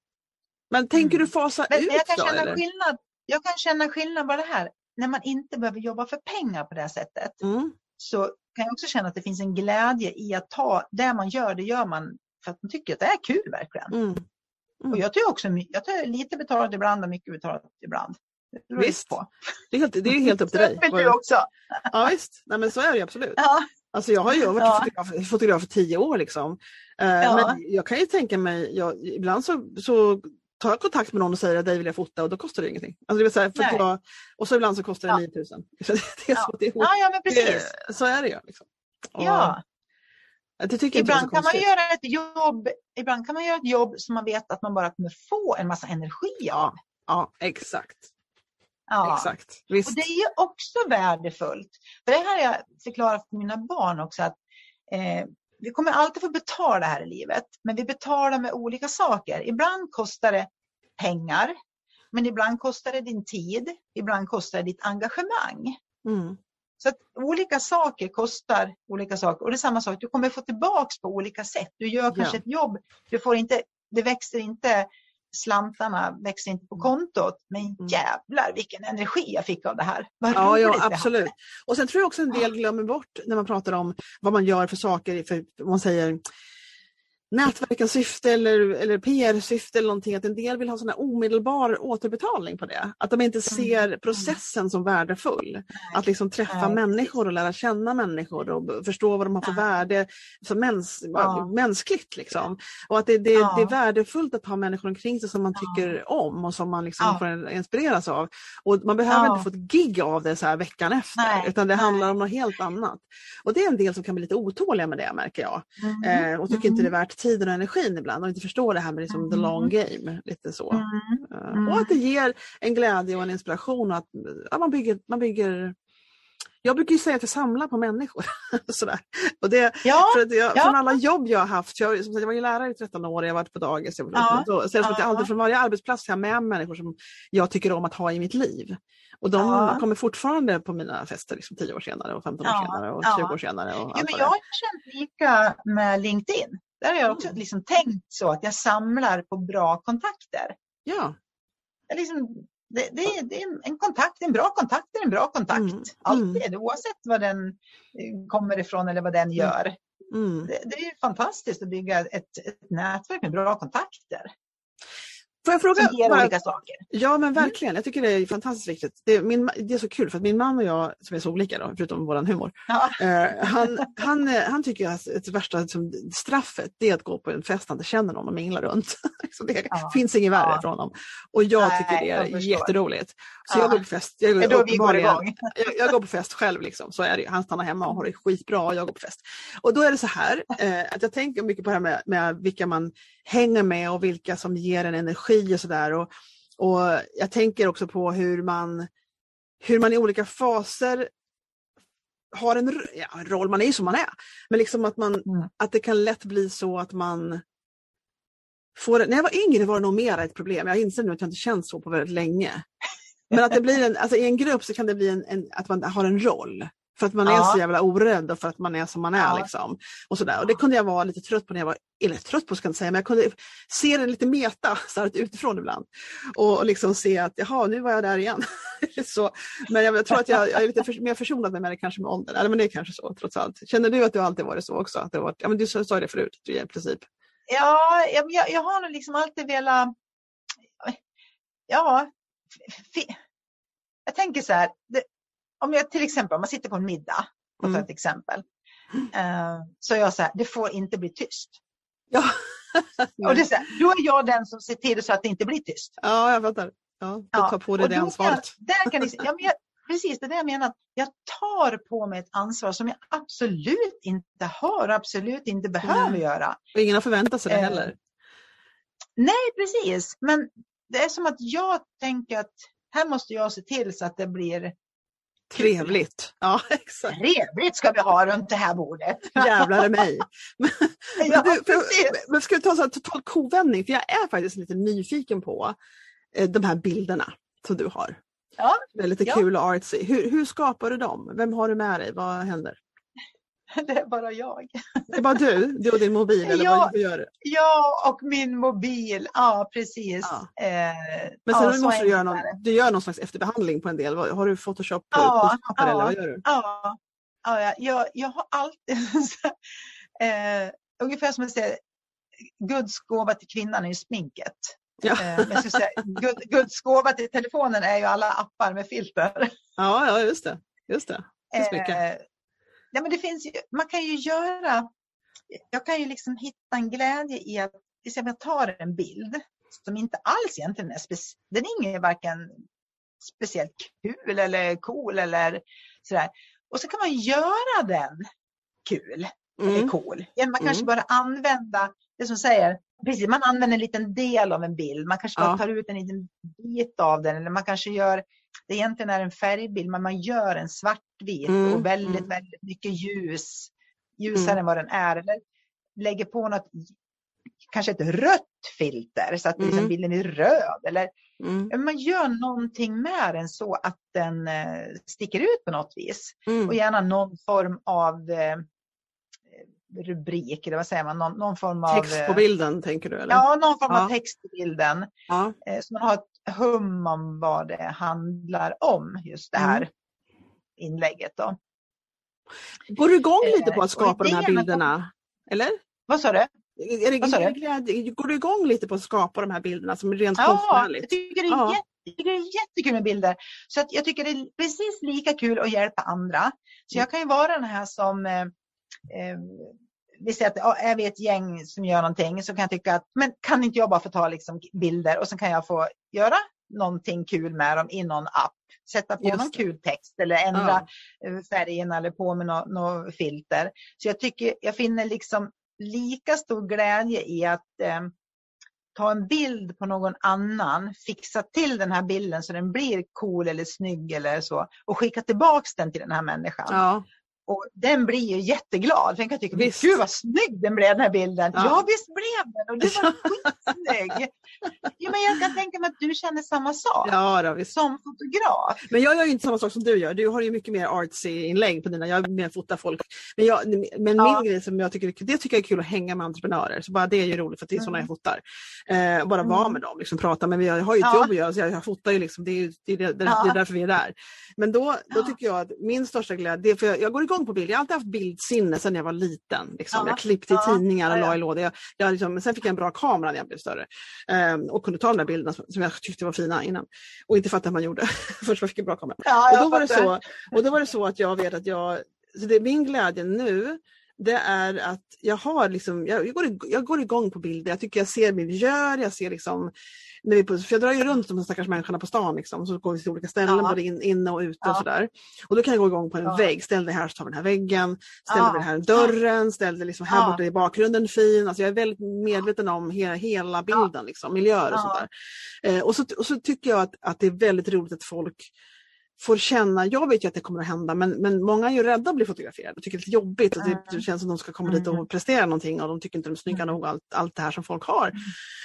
Men tänker du mm. fasa men, ut men jag kan då? Känna eller? skillnad. Jag kan känna skillnad det här. När man inte behöver jobba för pengar på det här sättet mm. så kan jag också känna att det finns en glädje i att ta det man gör, det gör man för att man tycker att det är kul verkligen. Mm. Mm. Och jag tar också jag tar lite betalat ibland och mycket betalat ibland. Visst, på. Det, är helt, det är helt upp till dig. Det du också. Ja visst, Nej, men så är det absolut. Ja. Alltså jag har ju varit ja. fotograf, fotograf för tio år liksom. Uh, ja. Men jag kan ju tänka mig, jag, ibland så, så tar jag kontakt med någon och säger att dig vill jag fota och då kostar det ingenting. Alltså det säga, för jag, och så ibland så kostar det ja. 9000. det är så, det är, ja, ja, men precis. Det, så är det ju. Liksom. ja. Ibland kan man göra ett jobb, ibland kan man göra ett jobb som man vet att man bara kommer få en massa energi av. Ja, exakt. Ja. Exakt. Visst. Och det är ju också värdefullt. För det här har jag förklarat för mina barn också att eh, vi kommer alltid få betala här i livet, men vi betalar med olika saker. Ibland kostar det pengar, men ibland kostar det din tid, ibland kostar det ditt engagemang. Mm. Så att olika saker kostar olika saker och det är samma sak, du kommer få tillbaks på olika sätt. Du gör kanske ja. ett jobb, du får inte, det växer inte slantarna växer inte på kontot. Men mm. jävlar vilken energi jag fick av det här. Vad ja, ja absolut. Och sen tror jag också en del glömmer bort när man pratar om vad man gör för saker. För man säger nätverkens syfte eller, eller PR-syfte eller någonting, att en del vill ha sån omedelbar återbetalning på det. Att de inte mm. ser mm. processen som värdefull. Att liksom träffa människor och lära känna människor och förstå vad de har för ja. värde så mäns ja. mänskligt. Liksom. Och att det, det, ja. det, är värdefullt att ha människor omkring sig som man tycker om och som man liksom får inspireras av. Och man behöver inte få ett gig av det så här veckan efter Nej. utan det handlar om något helt annat. Och det är en del som kan bli lite otåliga med det märker jag. Mm. Eh, och tycker mm. inte det är värt tiden och energin ibland och inte förstår det här med liksom the long mm. game. lite så. Mm. Mm. Och att det ger en glädje och en inspiration och att ja, man, bygger, man bygger jag brukar ju säga att jag samlar på människor. Sådär. Och det, ja, för att jag, ja. Från alla jobb jag har haft, jag, som sagt, jag var ju lärare i 13 år, jag har varit på dagis, jag, ja, så, så jag, ja. alltid från varje arbetsplats har jag med människor som jag tycker om att ha i mitt liv. Och de ja. kommer fortfarande på mina fester liksom 10 år senare och 15 år senare och 20 år senare. Och ja, men jag har känt lika med LinkedIn. Där har jag också mm. liksom tänkt så att jag samlar på bra kontakter. Ja. Jag liksom, det, det, det, är en kontakt, en bra kontakt är en bra kontakt. Mm. Alltid, mm. oavsett var den eh, kommer ifrån eller vad den mm. gör. Mm. Det, det, är fantastiskt att bygga ett, ett nätverk med bra kontakter. Får jag fråga? Som ger bara, olika saker. Ja men mm. verkligen, jag tycker det är fantastiskt viktigt. Det är, min, det är så kul för att min man och jag, som är så olika då, förutom våran humor, ja. eh, han, han, eh, han tycker att det värsta liksom, straffet det är att gå på en fest han inte känner någon och mingla runt. så det ja. finns inget värre ja. för honom. Och jag Nej, tycker det är jätteroligt. Så jag går på fest. Jag, går, då vi går igång. jag, jag, går på fest själv, liksom. så är det. han stannar hemma och har det skitbra och jag går på fest. Och då är det så här, eh, att jag tänker mycket på det här med, med vilka man hänger med och vilka som ger en energi och sådär. Och, och jag tänker också på hur man, hur man i olika faser har en, ja, en roll, man är ju som man är. Men liksom att, man, mm. att det kan lätt bli så att man får, när jag var yngre var det nog mer ett problem. Jag inser nu att jag inte känt så på väldigt länge. Men att det blir en, alltså i en grupp så kan det bli en, en att man har en roll. För att man ja. är så jävla orädd och för att man är som man är. Ja. Liksom. Och, sådär. och det kunde jag vara lite trött på när jag var, eller trött på ska jag inte säga, men jag kunde se det lite meta så här, utifrån ibland. Och, och liksom se att jaha, nu var jag där igen. så, men jag, jag, tror att jag, jag är lite för, mer försonad med det kanske med åldern. Eller men det är kanske så trots allt. Känner du att du alltid varit så också? Att det varit, ja, men du sa det förut, i princip. Ja, jag, jag har nog liksom alltid velat ja, jag tänker så här, det, om jag till exempel, om man sitter på en middag, för att ta ett exempel, uh, så är jag så här, det får inte bli tyst. Ja. och det är så här, då är jag den som ser till så att det inte blir tyst. Ja, jag fattar. Ja, du tar på dig det ansvaret. där kan ni, ja, men jag, precis, det är det jag menar. Jag tar på mig ett ansvar som jag absolut inte har och absolut inte behöver Nej. göra. Och ingen har förväntat sig det Eh, heller. Nej, precis. Men det är som att jag tänker att här måste jag se till så att det blir Trevligt. Ja, exakt. trevligt ska vi ha runt det här bordet. Jävlar i mig. Men, Ja, du, för, men ska vi ta en total kovändning? För jag är faktiskt lite nyfiken på eh, de här bilderna som du har. Ja, Det är lite Ja. kul och artsy. Hur, hur skapar du dem? Vem har du med dig? Vad händer? det är bara jag. Det är bara du? Du och din mobil? Eller Ja. vad, gör du? Jag och min mobil. Ja, precis. Ja. Eh, Men sen ja, måste du göra någon, det. du gör någon slags efterbehandling på en del. Har du Photoshop Ja, kunskaper eller ja. vad gör du? Ja, ja jag, jag, jag har alltid... eh, ungefär som att säga, Guds gåva till kvinnan är ju sminket. Ja. Eh, men jag skulle säga, Gud, Guds gåva till telefonen är ju alla appar med filter. Ja, ja just det. Just det. Det ja, men det finns ju, man kan ju göra, jag kan ju liksom hitta en glädje i att exempel jag tar en bild som inte alls egentligen är speciell. Den är ingen varken speciellt kul eller cool eller sådär. Och så kan man göra den kul eller Mm. cool. Genom att Mm. kanske bara använda det som säger, precis, man använder en liten del av en bild. Man kanske bara Ja. tar ut en liten bit av den eller man kanske gör, det egentligen är en färgbild, men man gör en svartvit Mm, och väldigt, mm. väldigt mycket ljus. Ljusare Mm. än vad den är. Eller lägger på något, kanske ett rött filter så att liksom Mm. bilden är röd. Eller Mm. man gör någonting med den så att den eh, sticker ut på något vis. Mm. Och gärna någon form av eh, rubrik, eller vad säger man, någon, någon form av... Text på eh, bilden tänker du? Eller? Ja, någon form Ja. av text i bilden. Ja. Så man har ett hum om vad det handlar om, just det här Mm. inlägget. Då. Går du igång Eh, lite på att skapa de här bilderna? Eller? Vad sa du? Är det, är det går du igång lite på att skapa de här bilderna som är rent Ja, konstnärligt? jag tycker, det är Ja. jätte, jag tycker det är jättekul med bilder. Så att jag tycker det är precis lika kul att hjälpa andra. Så jag kan ju vara den här som eh, eh, vi säger att är vi ett gäng som gör någonting så kan jag tycka att men kan inte jag bara få ta liksom bilder och så kan jag få göra någonting kul med dem i någon app. Sätta på Just någon kul text eller ändra Ja. eh, färgen eller på med något nå filter. Så jag tycker jag finner liksom lika stor glädje i att eh, ta en bild på någon annan, fixa till den här bilden så den blir cool eller snygg eller så och skicka tillbaks den till den här människan. Ja. Och den blir ju jättegglad. För den kan tycka, Visst. gud vad snygg den blev den här bilden. Ja. Ja, visst blev den och du var skitsnygg. jo, men jag kan tänka mig att du känner samma sak ja, då, visst. som fotograf. Men jag gör inte samma sak som du gör. Du har ju mycket mer artsy-inlägg på dina. Jag mer fotar folk. Men, jag, men Ja. min grej som jag tycker, är det tycker jag är kul att hänga med entreprenörer. Så bara det är ju roligt för att det är sådana Mm. jag fotar. Eh, bara vara Mm. med dem, liksom, prata. Men jag har ju ett Ja. jobb att göra så jag, jag fotar ju liksom. Det är, ju- det, är, det, det Ja. är därför vi är där. Men då, då Ja. tycker jag att min största glädje, det är för jag, jag går igång på bild. Jag har alltid haft bildsinne sedan jag var liten. Liksom. Ja. Jag klippte i tidningar och la i lådor. Jag, jag liksom, men sen fick jag en bra kamera när jag blev större. Eh, och kunde ta de där bilderna som, som jag tyckte var fina innan. Och inte fatta hur man gjorde först jag fick en bra kamera. Och då, var det så, och då var det så att jag vet att jag, så det är min glädje nu, det är att jag har liksom, jag, jag, går, jag går igång på bilder, jag tycker jag ser miljöer, jag ser liksom, när vi på, för jag drar ju runt de stackars människorna på stan liksom, så går vi till olika ställen, Ja. både in, inne och ute Ja. och sådär. Och då kan jag gå igång på en Ja. vägg, ställ dig här så tar vi den här väggen, ställ Ja. dig den här dörren, ställ dig liksom här Ja. borta i bakgrunden fin. Alltså jag är väldigt medveten om hela, hela bilden, liksom, miljöer och Ja. sånt där. Eh, och, så, och så tycker jag att, att det är väldigt roligt att folk får känna, jag vet ju att det kommer att hända men, men många är ju rädda att bli fotograferade och tycker det är lite jobbigt. Och det, Mm. det känns som att de ska komma dit Mm. och prestera någonting och de tycker inte de är snygga Mm. nog allt, allt det här som folk har.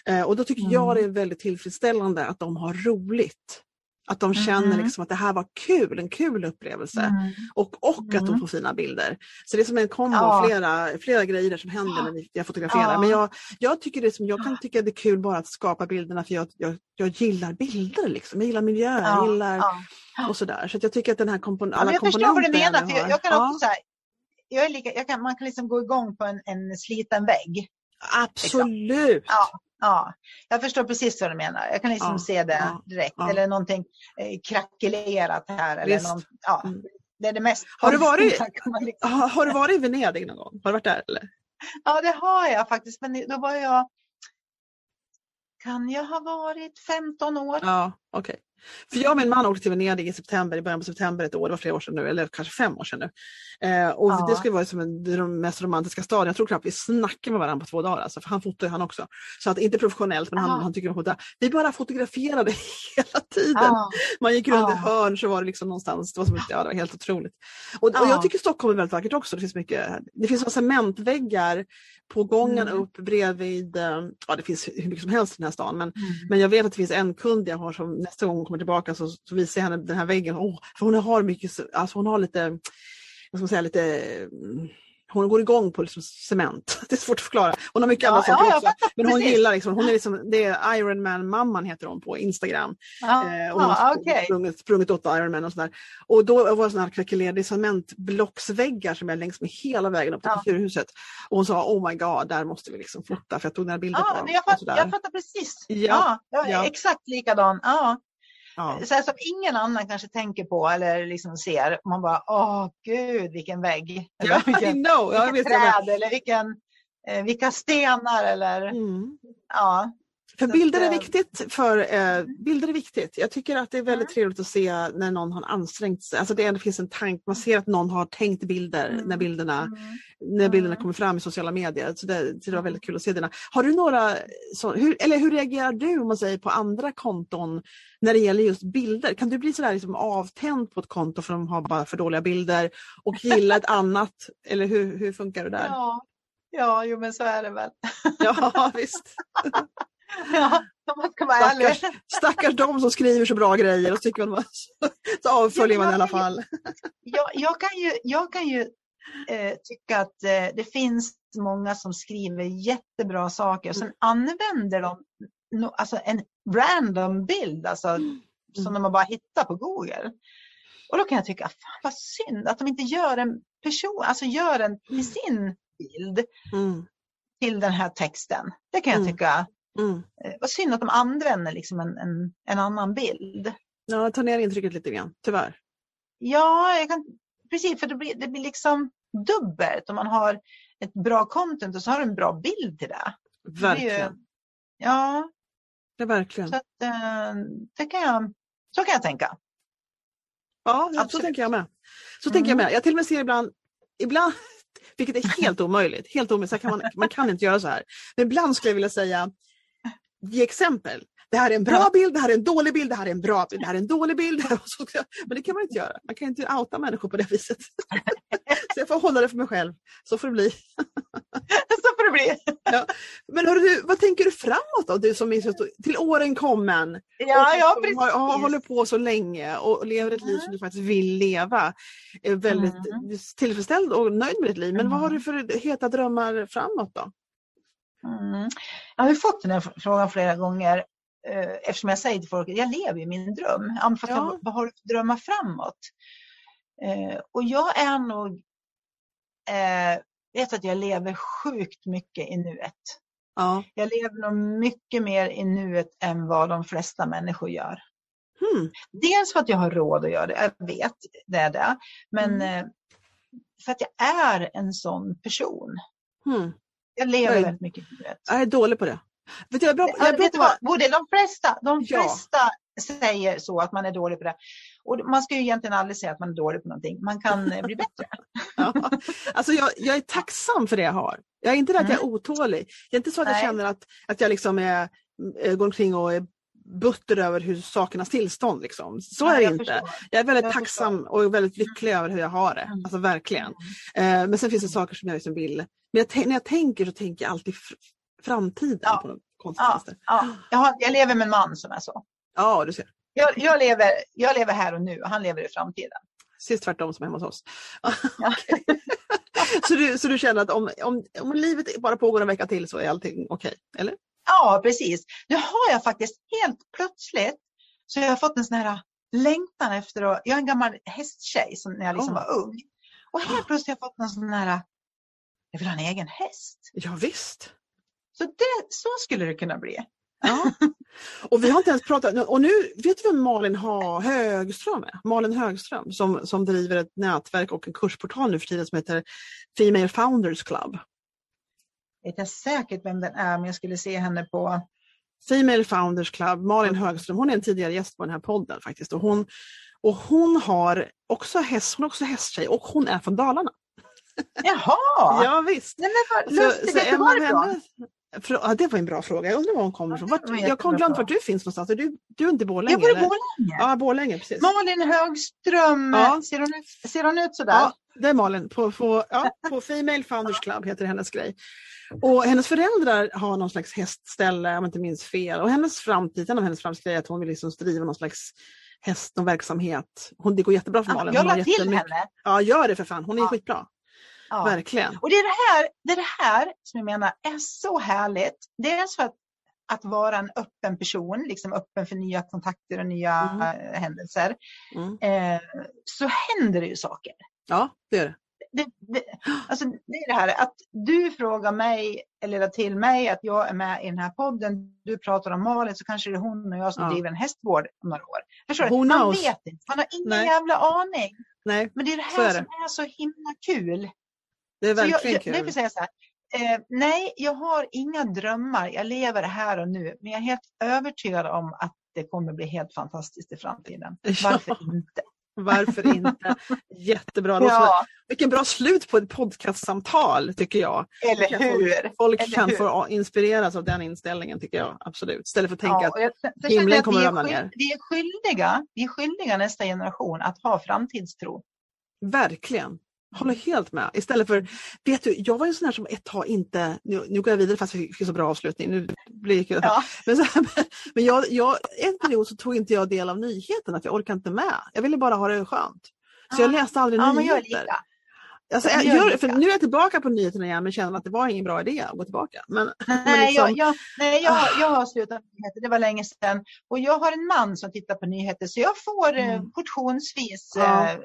Eh, och då tycker Mm. jag det är väldigt tillfredsställande att de har roligt. Att de känner Mm. liksom att det här var kul, en kul upplevelse. Mm. Och, och att de Mm. får fina bilder. Så det är som en kombo Ja. av flera, flera grejer som händer när jag fotograferar. Ja. Men jag, jag, tycker det som, jag kan tycka det är kul bara att skapa bilderna för jag, jag, jag gillar bilder. Liksom. Jag gillar miljöer, jag Ja, gillar ja. Och sådär. Så jag tycker att den här kompon- Ja, alla men jag förstår vad du komponenter menar. För jag, jag kan Ja, också så här, jag är lika, jag kan, man kan liksom gå igång på en, en sliten vägg. Absolut! Ja. Ja, jag förstår precis vad du menar. Jag kan liksom ja, se det direkt. Eller någonting eh, krackelerat här. Eller någon, ja, mm. Det är det mest har du, varit, liksom. har, har, du varit i Venedig någon gång? Har du varit där eller? Ja, det har jag faktiskt. Men då var jag kan jag ha varit 15 år. Ja, okej. Okay. För jag och min man åkte till Venedig i september, i början på september ett år, det var flera år sedan nu, eller kanske fem år sedan nu. Eh, och ja. det skulle vara som en, den mest romantiska staden. Jag tror knappt vi snackade med varandra på två dagar, alltså, för han fotar han också. Så att inte professionellt, men han, han tycker om att fota. Vi bara fotograferade hela tiden. Ja. Man gick runt ja. ett hörn så var det liksom någonstans, det var, som, ja, det var helt otroligt. Och, och jag tycker Stockholm är väldigt vackert också. Det finns mycket, det finns cementväggar på gången mm. upp bredvid, eh, ja det finns hur mycket som helst i den här stan, men, mm. men jag vet att det finns en kund jag har som nästa gång kommer tillbaka så, så visar jag henne den här väggen. Oh, för hon har mycket, alltså hon har lite, jag ska säga lite hon går igång på liksom cement. Det är svårt att förklara. Hon har mycket ja, andra saker ja, också. Men hon precis. gillar liksom, hon är liksom, det är Ironman-mamman heter hon på Instagram. Ja, eh, hon har okay. sprungit, sprungit åt Ironman och sådär. Och då var det sådana här krackelerade cementblocksväggar som är längs med hela vägen upp till ja. Kulturhuset. Och hon sa oh my god, där måste vi liksom fota för jag tog några bilder ja, på jag, fatt, jag fattar precis. Ja, ja, exakt likadan. Ja. Ja. Så här, som ingen annan kanske tänker på eller liksom ser. Man bara, åh gud vilken vägg. Eller ja, vilken, know. Ja, vilken träd eller vilken, eh, vilka stenar eller mm. ja. För bilder är eh, viktigt. För, eh, bilder är viktigt. Jag tycker att det är väldigt mm. trevligt att se när någon har ansträngt sig. Alltså det, det finns en tanke, man ser att någon har tänkt bilder mm. när bilderna, mm. när bilderna mm. kommer fram i sociala medier. Så det, det var väldigt kul att se dina. Har du några, så, hur, eller hur reagerar du om man säger på andra konton när det gäller just bilder? Kan du bli sådär liksom avtänd på ett konto för att de har bara för dåliga bilder och gilla ett annat? Eller hur, hur funkar det där? Ja. Ja, jo men så är det väl. Ja, visst. Ja, man ska vara stackars, ärlig. Stackars de som skriver så bra grejer och tycker man, så avföljer man i alla fall. Jag, jag kan ju, jag kan ju eh, tycka att eh, det finns många som skriver jättebra saker och sen mm. använder de no, alltså en random bild alltså, mm. som de bara hittar på Google. Och då kan jag tycka, fan vad synd att de inte gör en person, alltså gör en till sin bild mm. till den här texten. Det kan jag mm. tycka Mm. Eh, vad synd att de använder liksom en, en, en annan bild. Ja, ta ner intrycket lite grann, tyvärr. Ja, jag kan, precis, för det blir, det blir liksom dubbelt om man har ett bra content och så har du en bra bild till det. Verkligen. Det ju, ja. Det är verkligen. Så, att, eh, det kan jag, så kan jag tänka. Ja, Absolut. så tänker jag med. Så mm. tänker jag med. Jag till och med ser ibland, ibland vilket är helt omöjligt, helt omöjligt, så kan man, man kan inte göra så här. Men ibland skulle jag vilja säga ge exempel. Det här är en bra bild, det här är en dålig bild, det här är en bra bild, det här är en dålig bild. Men det kan man inte göra. Man kan inte outa människor på det viset. Så jag får hålla det för mig själv. Så får det bli. Så får det bli. Ja. Men du, vad tänker du framåt då? Du som är så, till åren kommen. Ja, och ja, precis. Har, har, håller på så länge och lever ett liv som du faktiskt vill leva. Är väldigt mm. tillfredsställd och nöjd med ditt liv. Men vad har du för heta drömmar framåt då? Mm. Jag har fått den här frågan flera gånger eh, eftersom jag säger till folk att jag lever i min dröm. Ja, ja. Jag, vad har du för drömmar framåt? Eh, och jag är nog, eh, vet att jag lever sjukt mycket i nuet. Ja. Jag lever nog mycket mer i nuet än vad de flesta människor gör. Hmm. Dels för att jag har råd att göra det, jag vet det är det. Men mm. eh, för att jag är en sån person. Hmm. Jag lever väldigt mycket i nuet. Jag är dålig på det. Vet du, jag bra, jag bra på... vad, de flesta, de flesta ja. säger så att man är dålig på det. Och man ska ju egentligen aldrig säga att man är dålig på någonting. Man kan eh, bli bättre. ja. Alltså jag, jag, är tacksam för det jag har. Jag är inte det att jag är mm. otålig. Det är inte så att Nej. jag känner att, att jag liksom är, eh, går omkring och är butter över hur sakernas tillstånd. Liksom. Så ja, är det jag inte. Förstår. Jag är väldigt jag tacksam förstår. och väldigt lycklig över hur jag har det. Mm. Alltså verkligen. Mm. Eh, men sen finns det saker som jag liksom vill. Men jag, när jag tänker så tänker jag alltid fr framtiden. Ja. På något ja. ja. Jag, har, jag lever med en man som är så. Ja, du ser. Jag, jag, lever, jag lever här och nu och han lever i framtiden. Precis tvärtom som hemma hos oss. Ja. så, du, så du känner att om, om, om livet bara pågår en vecka till så är allting okej, okay, eller? Ja, precis. Nu har jag faktiskt helt plötsligt så jag har fått en sån här längtan efter att, jag är en gammal hästtjej som när jag liksom oh. var ung. Och helt plötsligt har jag fått en sån här, jag vill ha en egen häst. Ja, visst. Så det, så skulle det kunna bli. Ja. Och vi har inte ens pratat, och nu vet du vem Malin ha, Högström är? Malin Högström som, som driver ett nätverk och en kursportal nu för tiden som heter Female Founders Club. Vet jag säkert vem den är, men jag skulle se henne på Female Founders Club, Malin Högström, hon är en tidigare gäst på den här podden faktiskt. Och hon, och hon har också häst, hon är också hästtjej och hon är från Dalarna. Jaha! ja visst. Nej, men vad lustigt, så, så en av Ja, det var en bra fråga. Jag undrar var hon kommer ifrån. Vart, jag har glömt var du finns någonstans. Är du, du är inte i Borlänge? Jag bor i Borlänge. Ja, Borlänge, precis. Malin Högström, ja. ser, hon ut, ser hon ut sådär? Ja, det är Malin. På, på, ja, på Female Founders Club heter hennes grej. Och hennes föräldrar har någon slags hästställe, om jag inte minns fel. Och hennes framtid, en av hennes framtidsgrejer är att hon vill liksom driva någon slags häst och verksamhet. Hon, det går jättebra för Malin. Jag la till henne. Ja, gör det för fan. Hon är ja. skitbra. Ja. Verkligen. Och det är det, här, det är det här som jag menar är så härligt. Dels för att, att vara en öppen person, liksom öppen för nya kontakter och nya mm. händelser. Mm. Eh, så händer det ju saker. Ja, det gör det. Det, det, alltså det är det här att du frågar mig eller till mig att jag är med i den här podden. Du pratar om Malin så kanske det är hon och jag som ja. driver en hästgård om några år. Förstår du? Man vet inte, man har ingen Nej. jävla aning. Nej, Men det är det här är som är så himla kul. Det är verkligen jag, kul. Jag, jag säga så här, eh, nej, jag har inga drömmar. Jag lever här och nu. Men jag är helt övertygad om att det kommer bli helt fantastiskt i framtiden. Varför ja. inte? Varför inte? Jättebra. Ja. Vilken bra slut på ett podcastsamtal tycker jag. Eller hur? Folk, Eller kan hur? få inspireras av den inställningen tycker jag. Absolut. Istället för att tänka ja, att himlen kommer att ramla ner. Vi är, skyldiga, vi är skyldiga nästa generation att ha framtidstro. Verkligen. Håller helt med. Istället för, vet du, jag var en sån här som ett tag inte, nu, nu går jag vidare fast vi fick så bra avslutning. Nu blir det ja. Men, så, men jag, jag, en period så tog inte jag del av nyheterna för jag orkade inte med. Jag ville bara ha det skönt. Så jag läste aldrig ja, nyheter. Alltså, jag gör, för nu är jag tillbaka på nyheterna igen men känner att det var ingen bra idé att gå tillbaka. Men, nej, men liksom, jag, jag, nej jag, ah. jag har slutat med nyheter, det var länge sedan. Och jag har en man som tittar på nyheter så jag får eh, mm. portionsvis ja. eh,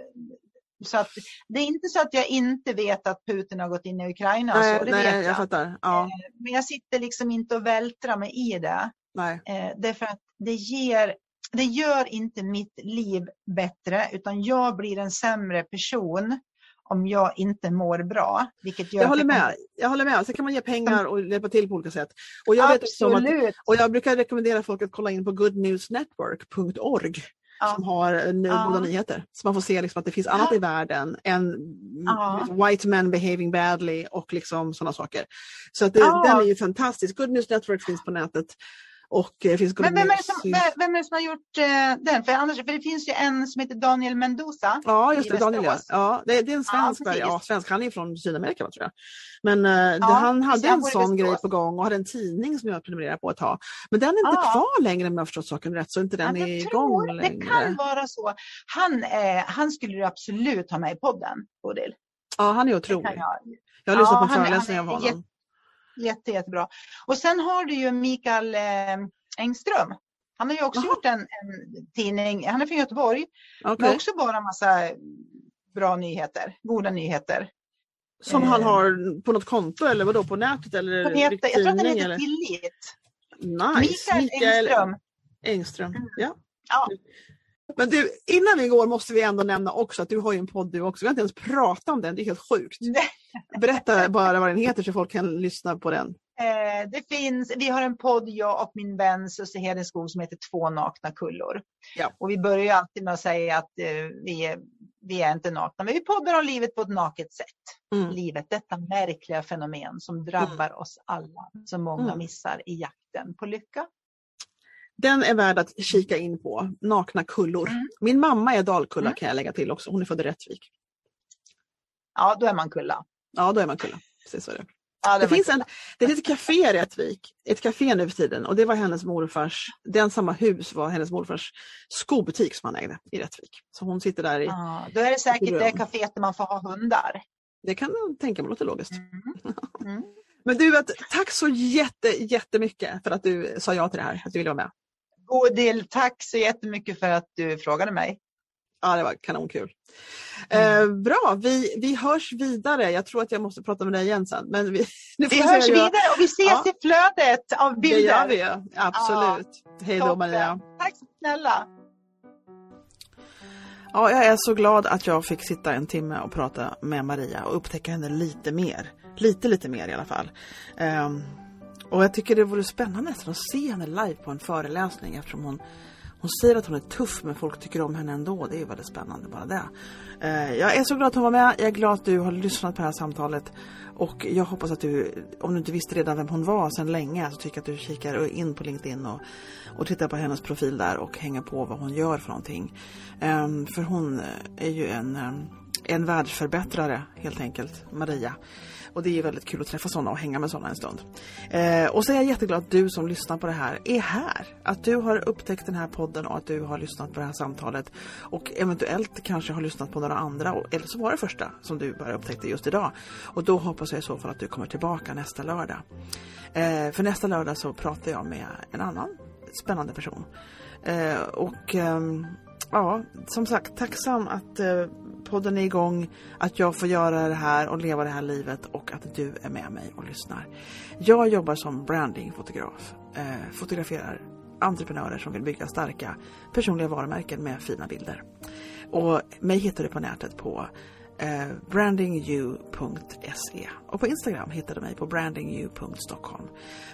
så att, det är inte så att jag inte vet att Putin har gått in i Ukraina. Nej, så, det nej, vet jag. jag fattar. Ja. Eh, men jag sitter liksom inte och vältrar mig i det. Nej. Eh, därför att det, ger, det gör inte mitt liv bättre utan jag blir en sämre person om jag inte mår bra. Vilket gör jag, håller med. jag håller med. Sen kan man ge pengar och hjälpa till på olika sätt. Och jag, vet att, och jag brukar rekommendera folk att kolla in på goodnewsnetwork.org ja. som har ja. goda nyheter. Så man får se liksom att det finns annat ja. i världen än ja. white men behaving badly och liksom sådana saker. Så att det, den är ju fantastisk. Good News Network finns på nätet. Och eh, finns Men vem är, som, vem är det som har gjort uh, den? För, annars, för det finns ju en som heter Daniel Mendoza. Ja, just det. Daniel, ja. ja det, det, är en svensk. Ja, ja, svensk. Han är från Sydamerika tror jag. Men uh, ja, han hade en sån grej på gång och hade en tidning som jag prenumererade på ett tag. Men den är inte ja. kvar längre om jag har förstått saken rätt. Så inte den är igång längre. Det kan vara så. Han, eh, han skulle du absolut ha med i podden, Bodil. Ja, han är otrolig. Jag. jag har lyssnat på föreläsningar av honom. Jätte, jättebra. Och sen har du ju Mikael eh, Engström. Han har ju också Aha. gjort en, en, tidning, han är från Göteborg, okay. men också bara massa bra nyheter, goda nyheter. Som eh. han har på något konto eller vadå, på nätet? Eller heter, jag tror att den heter eller? Tillit. Nice. Mikael, Mikael Engström. Engström, ja. ja. Men du, innan vi går måste vi ändå nämna också att du har ju en podd du också. Vi har inte ens pratat om den, det är helt sjukt. Berätta bara vad den heter så folk kan lyssna på den. Eh, det finns, vi har en podd, jag och min vän Susie Hedenskog som heter Två nakna kullor. Ja. Och vi börjar alltid med att säga att eh, vi, är, vi är inte nakna, men vi poddar om livet på ett naket sätt. Mm. Livet, detta märkliga fenomen som drabbar mm. oss alla, som många mm. missar i jakten på lycka. Den är värd att kika in på, Nakna kullor. Mm. Min mamma är Dalkulla mm. kan jag lägga till också, hon är född i Rättvik. Ja, då är man kulla. Ja, då är man kulla. Precis så det. Ja, det, det finns en, det finns ett café i Rättvik, ett café nu för tiden och det var hennes morfars, den samma hus var hennes morfars skobutik som han ägde i Rättvik. Så hon sitter där i ja, Då är det säkert det kaféet där man får ha hundar. Det kan jag tänka mig låter logiskt. Mm. Mm. Men du, tack så jätte, jättemycket för att du sa ja till det här, att du ville vara med. Bodil, tack så jättemycket för att du frågade mig. Ja, det var kanonkul. Mm. Eh, bra, vi, vi hörs vidare. Jag tror att jag måste prata med dig igen sen. Men vi vi hörs vidare och vi ses ja. i flödet av bilder. Det gör vi, absolut. Ja, Hej då Maria. Tack snälla. Ja, jag är så glad att jag fick sitta en timme och prata med Maria och upptäcka henne lite mer. Lite, lite mer i alla fall. Um, och jag tycker det vore spännande nästan att se henne live på en föreläsning eftersom hon hon säger att hon är tuff men folk tycker om henne ändå. Det är väldigt spännande bara det. Eh, jag är så glad att hon var med. Jag är glad att du har lyssnat på det här samtalet. Och jag hoppas att du, om du inte visste redan vem hon var sedan länge, så tycker jag att du kikar in på LinkedIn och, och tittar på hennes profil där och hänger på vad hon gör för någonting. Um, för hon är ju en, ehm, en världsförbättrare helt enkelt, Maria. Och det är väldigt kul att träffa sådana och hänga med sådana en stund. Eh, och så är jag jätteglad att du som lyssnar på det här är här. Att du har upptäckt den här podden och att du har lyssnat på det här samtalet. Och eventuellt kanske har lyssnat på några andra. Eller så var det första som du bara upptäckte just idag. Och då hoppas jag i så fall att du kommer tillbaka nästa lördag. Eh, för nästa lördag så pratar jag med en annan spännande person. Eh, och ehm, ja, som sagt, tacksam att eh, podden är igång, att jag får göra det här och leva det här livet och att du är med mig och lyssnar. Jag jobbar som brandingfotograf, eh, fotograferar entreprenörer som vill bygga starka personliga varumärken med fina bilder. Och mig hittar du på nätet på eh, brandingyou.se och på Instagram hittar du mig på brandingyou.stockholm.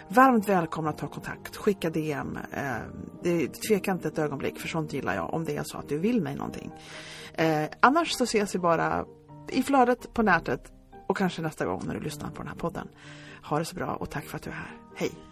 Varmt välkomna att ta kontakt, skicka DM. Eh, det, tveka inte ett ögonblick för sånt gillar jag om det är så att du vill mig någonting. Eh, annars så ses vi bara i flödet på nätet och kanske nästa gång när du lyssnar på den här podden. Ha det så bra och tack för att du är här. Hej!